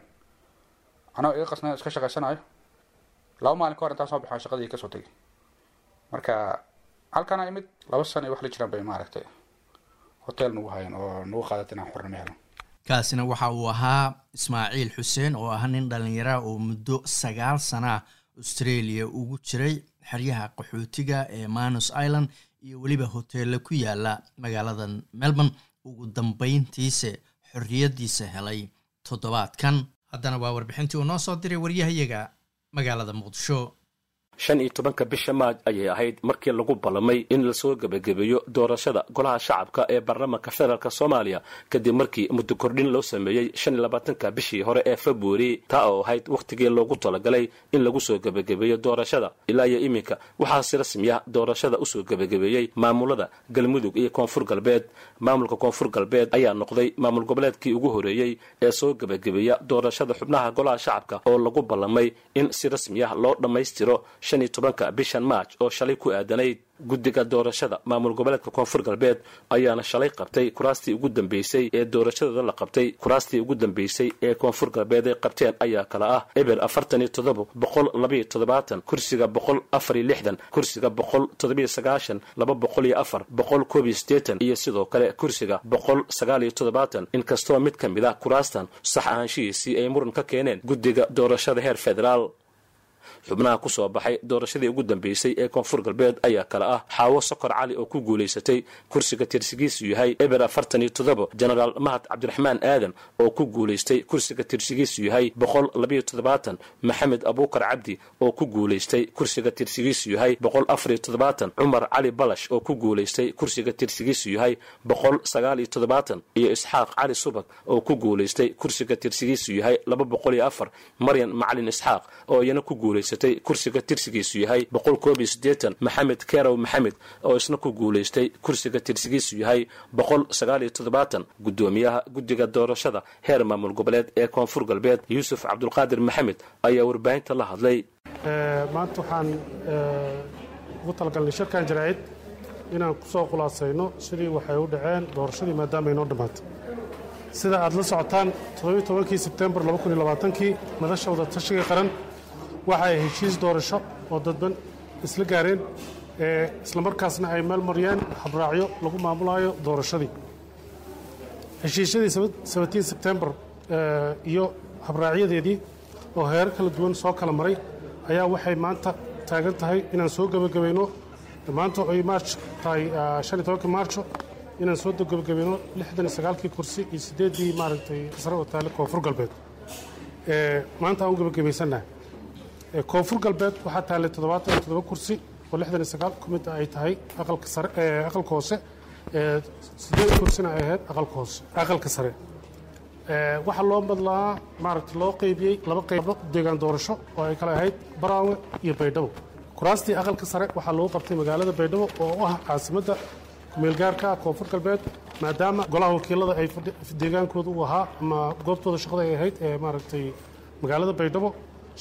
Anaa iga qasnayn iska shaqaysanayo laba maalin ka hor intaan soo baxaan shaqadii ka soo tegay marka halkaana imid laba iyo wax la jiraan bay maaragtay hotel nagu hayan oo nagu qaadat inaan xornimo helo. Kaasina waxa uu ahaa ismaaciil xuseen oo ah nin dhallinyara oo muddo sagaal sana australia ugu jiray xeryaha qaxootiga ee manus island iyo weliba hoteella ku yaalla magaalada melbourne. Ugu dambeyntiise xorriyaddiisa helay toddobaadkan. Haddana waa warbixintii uu noo soo diray waryahayaga magaalada muqdisho shan iyo tobanka bisha maaj ayay ahayd markii lagu ballamay in la soo gebagabeeyo doorashada golaha shacabka ee baarlamaanka federaalk soomaaliya kadib markii muddo kordhin loo sameeyey shan iyo labaatanka bishii hore ee februari taa oo ahayd wakhtigii loogu talagalay in lagu soo gebagabeeyo doorashada. Ilaa iyo iminka waxaa si rasmiya doorashada u soo gebagabeeyey maamulada galmudug iyo koonfur galbeed. Maamulka koonfur galbeed ayaa noqday maamul goboleedkii ugu horeeyey ee soo gebagabeeya doorashada xubnaha golaha shacabka oo lagu ballamay in si rasmiya loo dhammaystiro shan iyo tobanka bishan maaj oo shalay ku aadanayd guddiga doorashada. Maamul goboleedka koonfur galbeed ayaana shalay qabtay kuraastii ugu dambeysay ee doorashadooda la qabtay. Kuraastii ugu dambeysay ee koonfur galbeed ay qabteen ayaa kala ah. Eber afartan iyo toddoba boqol labaiyo toddobaatan kursiga boqol afar iyo lixdan kursiga boqol toddobiyo sagaashan laba boqol iyo afar boqol koob iyo siddeetan iyo sidoo kale kursiga boqol sagaal iyo toddobaatan. Inkastoo mid ka mid ah kuraastan sax ahaanshihiisii ay muran ka keeneen guddiga doorashada heer federaal xubnaha ku soo baxay doorashadii ugu dambeysay ee koonfur galbeed ayaa kale ah. Xaawo sokor cali oo ku guulaysatay kursiga tirsigiisu yahay eber afartan iyo toddoba genaraal mahad cabdiraxmaan aadan oo ku guulaystay kursiga tirsigiisu yahay boqol labayo toddobaatan maxamed abuukar cabdi oo ku guulaystay kursiga tirsigiisu yahay boqol afariyo toddobaatan cumar cali balash oo ku guulaystay kursiga tirsigiisu yahay boqol sagaal iyo toddobaatan iyo isxaaq cali subag oo ku guulaystay kursiga tirsigiisu yahay laba boqol iyo afar maryan macalin isxaaq oo iyana ku guulaysatay kursiga tirsigiisu yahay boqol koob iyo siddeetan maxamed kerow maxamed oo isna ku guulaystay kursiga tirsigiisu yahay boqol sagaal iyo toddobaatan guddoomiyaha guddiga doorashada heer maamul goboleed ee koonfur galbeed yuusuf cabdulqaadir maxamed ayaa warbaahinta la hadlay. Maanta waxaan ugu talagalnay shirkan jaraa'id inaan ku soo khulaasayno sidii waxay u dhaceen doorashadii maadaama ay noo dhammaatay sida aad la socotaan kii sebtembar kii madasha wadatashiga qaran waxa ay heshiis doorasho oo dadban isla gaareen islamarkaasna ay meel mariyeen habraacyo lagu maamulaayo doorashadii. Heshiisyadii sebtembar iyo habraacyadeedii oo heerar kala duwan soo kala maray ayaa waxay maanta taagan tahay inaan soo gebagabayno maanta ay maarch tahay maarcho inaan soo gebagabayno kii kursi iyo sideedii maaragtay sare oo taale koonfur galbeed. Maanta aan u gebagabaysannahay koonfur galbeed waxaa taallay kursi oo ku mid ay tahay aqalka hoose sideed kursina ay ahayd aqalka sare. Waxaa loo madlaa maaragta loo qaybiyey laba qaybo deegaan doorasho oo ay kale ahayd baraawe iyo baydhabo. Kuraastii aqalka sare waxaa lagu qabtay magaalada baydhabo oo u ah caasimadda kumeelgaarka koonfur galbeed maadaama golaha wakiilada ay deegaankooda u ahaa ama goobtooda shaqada ay ahayd ee maaragtay magaalada baydhabo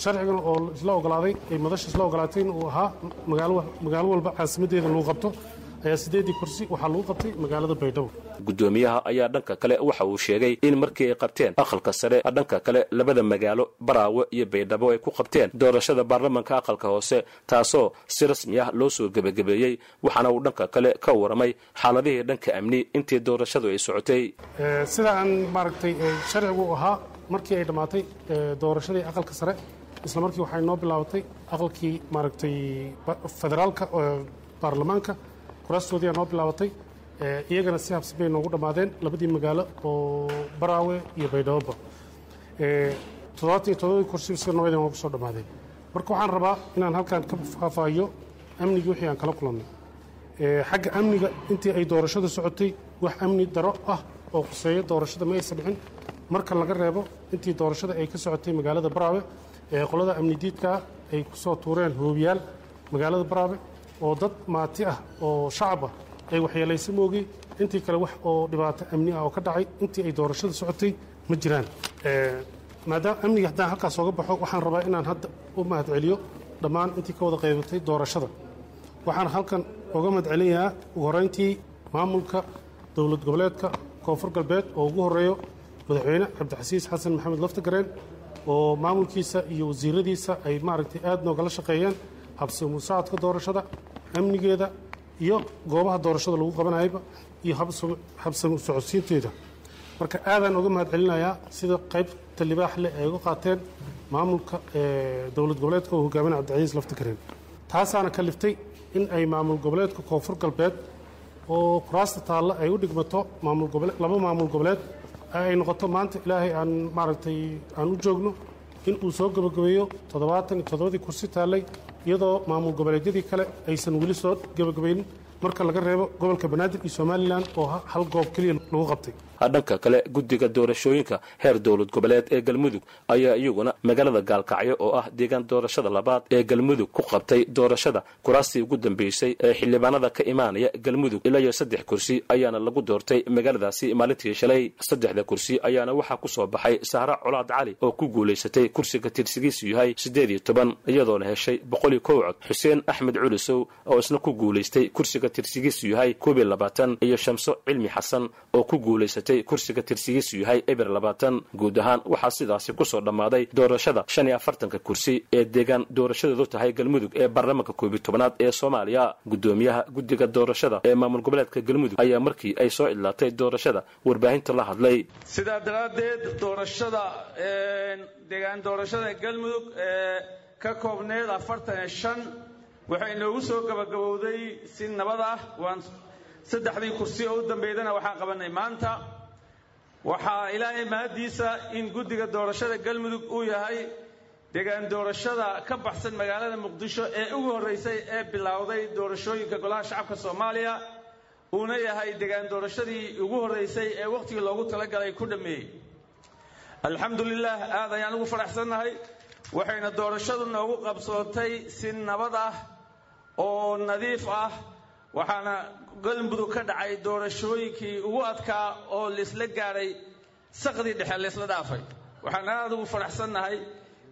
sharcigan oo isla ogolaaday ay madasha isla ogolaatay in uu ahaa magaalo walba caasimaddeeda lagu qabto ayaa sideedii kursi waxaa lagu qabtay magaalada baydhabo guddoomiyaha ayaa dhanka kale waxa uu sheegay in markii ay qabteen aqalka sare dhanka kale labada magaalo baraawe iyo baydhabo ay ku qabteen doorashada baarlamanka aqalka hoose taasoo si rasmi ah loo soo gebagabeeyey waxaana uu dhanka kale ka waramay xaaladihii dhanka amni intii doorashadu ay socotay. Sida aan maaragtay sharcigu ahaa markii ay dhammaatay doorashadii aqalka sare isla markii waxay noo bilaabatay aqalkii maaragtay federaalka baarlamaanka kuraastoodii aa noo bilaabatay iyagana si habsi noogu dhammaadeen labadii magaalo oo baraawe iyo baydhaboba toddobaatan todobadii kursi sida nabadii noogu soo dhammaadeen marka waxaan rabaa inaan halkan ka faahfaahiyo amnigii wixii aan kala kulannay. Xagga amniga intii ay doorashada socotay wax amni daro ah oo khuseeya doorashada ma aysan dhicin. Marka laga reebo intii doorashada ay ka socotay magaalada baraawe qolada amni diidkaa ay ku soo tuureen hoobiyaal magaalada baraawe oo dad maati ah oo shacab ah ay waxyeelaysa moogay intii kale wax oo dhibaato amni ah oo ka dhacay intii ay doorashada socotay ma jiraan. Maadaama amniga haddaan halkaas ooga baxo waxaan rabaa inaan hadda u mahad celiyo dhammaan intii ka wada qaybatay doorashada. Waxaan halkan oga mahad celinayaa ugu horrayntii maamulka dowlad goboleedka koonfur galbeed oo ugu horreeyo madaxweyne cabdixasiis xasan maxamed laftagareen oo maamulkiisa iyo wasiiradiisa ay maaragtay aad noogala shaqeeyeen habsami socodka doorashada amnigeeda iyo goobaha doorashada lagu qabanayaba iyo habsami socodsiinteeda. Marka aadaan uga mahad celinayaa sida qaybta libaax leh ay uga qaateen maamulka dowlad goboleedka oo hogaaminaya cabdicasiis laftagareen taasaana kaliftay in ay maamul goboleedka koonfur galbeed oo kuraasta taalla ay u dhigmato laba maamul goboleed ay noqoto maanta ilaahay aan maaragtay aan u joogno in uu soo gebagabeeyo toddobaatan iyo toddobadii kursi taallay iyadoo maamul goboleedyadii kale aysan weli soo gebagabaynin marka laga reebo gobolka banaadir iyo somalilan oo hal goob keliya lagu qabtay dhanka kale guddiga doorashooyinka heer dowlad goboleed ee galmudug ayaa iyaguna magaalada gaalkacyo oo ah deegaan doorashada labaad ee galmudug ku qabtay doorashada. Kuraastii ugu dambeysay ee xildhibaanada ka imaanaya galmudug ilaa iyo saddex kursi ayaana lagu doortay magaaladaasi maalintii shalay. Saddexda kursi ayaana waxaa ku soo baxay sahra colaad cali oo ku guulaysatay kursiga tirsigiisu yahay siddeed iyo toban iyadoona heshay boqol iyo kow cod xuseen axmed culisow oo isna ku guulaystay kursiga tirsigiisu yahay koob iyo labaatan iyo shamso cilmi xasan oo ku guulaysatay kursiga tirsigiisu yahay eber labaatan guud ahaan waxaa sidaasi ku soo dhammaaday doorashada shan iyo afartanka kursi ee deegaan doorashadeedu tahay galmudug ee baarlamaanka koobiyo tobanaad ee soomaaliya. Guddoomiyaha guddiga doorashada ee maamul goboleedka galmudug ayaa markii ay soo idlaatay doorashada warbaahinta la hadlay. Sidaa daraaddeed doorashada deegaan doorashada galmudug ee ka koobneed afartan iyo shan waxay inoogu soo gabagabowday si nabad ah. Waan saddexdii kursi oo u dambeydana waxaan qabannay maanta waxaa ilaahay mahaddiisa in guddiga doorashada galmudug uu yahay deegaan doorashada ka baxsan magaalada muqdisho ee ugu horraysay ee bilowday doorashooyinka golaha shacabka soomaaliya uuna yahay deegaan doorashadii ugu horraysay ee wakhtigii loogu talagalay ku dhammeeyey alxamdulilah aad ayaan ugu faraxsannahay waxayna doorashadu noogu qabsootay si nabad ah oo nadiif ah waxaana galmudug ka dhacay doorashooyinkii ugu adkaa oo laisla gaadhay saqdii dhexe laysla dhaafay. Waxaan aad ugu faraxsannahay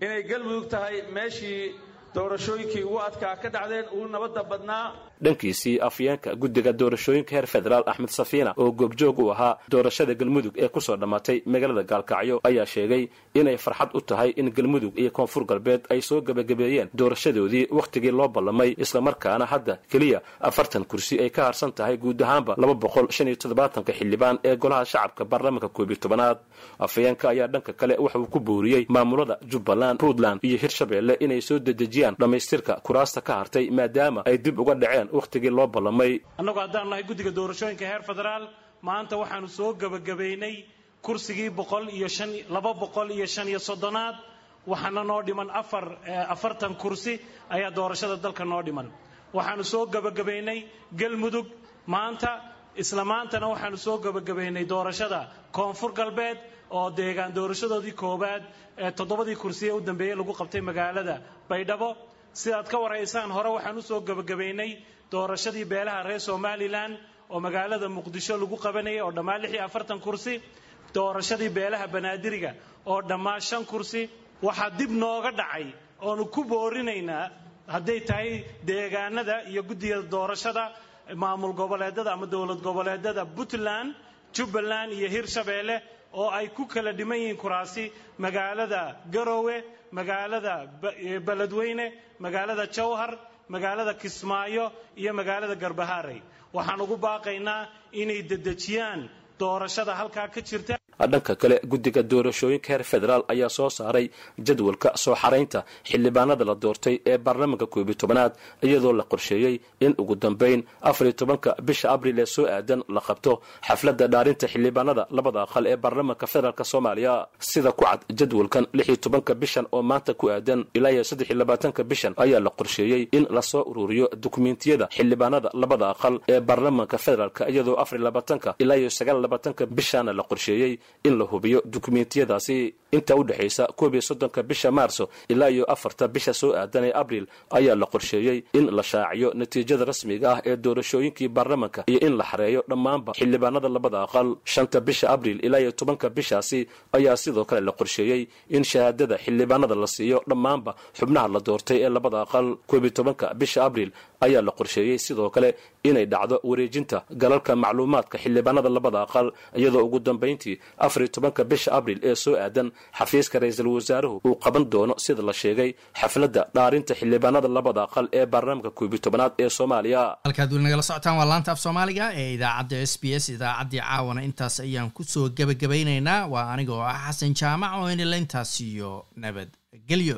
inay galmudug tahay meeshii doorashooyinkii ugu adkaa ka dhacdeen ugu nabadda badnaa dhankiisii afyeenka guddiga doorashooyinka heer federaal axmed safiina oo goobjoog u ahaa doorashada galmudug ee ku soo dhammaatay magaalada gaalkacyo ayaa sheegay inay farxad u tahay in galmudug iyo koonfur galbeed ay soo gebagabeeyeen doorashadoodii wakhtigii loo ballamay islamarkaana hadda keliya afartan kursi ay ka harsan tahay guud ahaanba laba boqol shan iyo toddobaatanka xildhibaan ee golaha shacabka baarlamaanka koob iyo tobanaad. Afhayeenka ayaa dhanka kale waxa uu ku booriyey maamulada jubbaland puntland iyo hirshabeelle inay soo dedejiyaan dhammaystirka kuraasta ka hartay maadaama ay dib uga dhaceen wakhtigii loo ballamay. Annagu haddaan nahay guddiga doorashooyinka heer federaal maanta waxaanu soo gebagabaynay kursigii boqol iyo shan laba boqol iyo shan iyo soddonaad waxaana noo dhiman afar afartan kursi ayaa doorashada dalka noo dhiman. Waxaanu soo gebagabaynay galmudug maanta isla maantana waxaanu soo gebagabaynay doorashada koonfur galbeed oo deegaan doorashadoodii koowaad ee toddobadii kursi ee u dambeeyey lagu qabtay magaalada baydhabo sidaad ka waraysaan hore waxaan u soo gebagabaynay doorashadii beelaha reer somalilan oo magaalada muqdisho lagu qabanayay oo dhammaan lix iyo afartan kursi. Doorashadii beelaha banaadiriga oo dhammaan shan kursi. Waxaa dib nooga dhacay oonu ku boorinaynaa hadday tahay deegaanada iyo guddiga doorashada maamul goboleedada ama dowlad goboleedada puntland jubbaland iyo hirshabeelle oo ay ku kala dhiman yihiin kuraasi magaalada garowe magaalada beledweyne magaalada jowhar magaalada kismaayo iyo magaalada garbaharey waxaan ugu baaqaynaa inay dedejiyaan doorashada halkaa ka jirta dhanka kale guddiga doorashooyinka heer federaal ayaa soo saaray jadwalka soo xaraynta xildhibaanada la doortay ee baarlamaanka koob iyo tobanaad iyadoo la qorsheeyey in ugu dambayn afar iyo tobanka bisha abril ee soo aadan la qabto xafladda dhaarinta xildhibaanada labada aqal ee baarlamaanka federaalk soomaaliya. Sida ku cad jadwalkan lix iyo tobanka bishan oo maanta ku aadan ilaa iyo saddex iyo labaatanka bishan ayaa la qorsheeyey in la soo ururiyo dukumentiyada xildhibaanada labada aqal ee baarlamaanka federaalk iyadoo afar iyo labaatanka ilaa iyo sagaal labaatanka bishana la qorsheeyey in la hubiyo dukumentiyadaasi inta u dhexaysa koob iyo soddonka bisha maarso ilaa iyo afarta bisha soo aadan ee abril ayaa la qorsheeyey in la shaaciyo natiijada rasmiga ah ee doorashooyinkii baarlamanka iyo in la xareeyo dhammaanba xildhibaanada labada aqal shanta bisha abril ilaa iyo tobanka bishaasi ayaa sidoo kale la qorsheeyey in shahaadada xildhibaanada la siiyo dhammaanba xubnaha la doortay ee labada aqal koob iyo tobanka bisha abril ayaa la qorsheeyey sidoo kale inay dhacdo wareejinta galalka macluumaadka xildhibaanada labada aqal iyadoo ugu dambayntii afar iyo tobanka bisha abril ee soo aadan xafiiska ra'iisul wasaaruhu uu qaban doono sida la sheegay xafladda dhaarinta xildhibaanada labada aqal ee baarlamaanka koob iyo tobanaad ee soomaaliya. Halkaad weli nagala socotaan waa laanta af soomaaliga ee idaacadda s b s idaacaddii caawana. Intaas ayaan ku soo gebagabaynaynaa waa aniga oo ah xasan jaamac oo inila intaas iyo nabadgelyo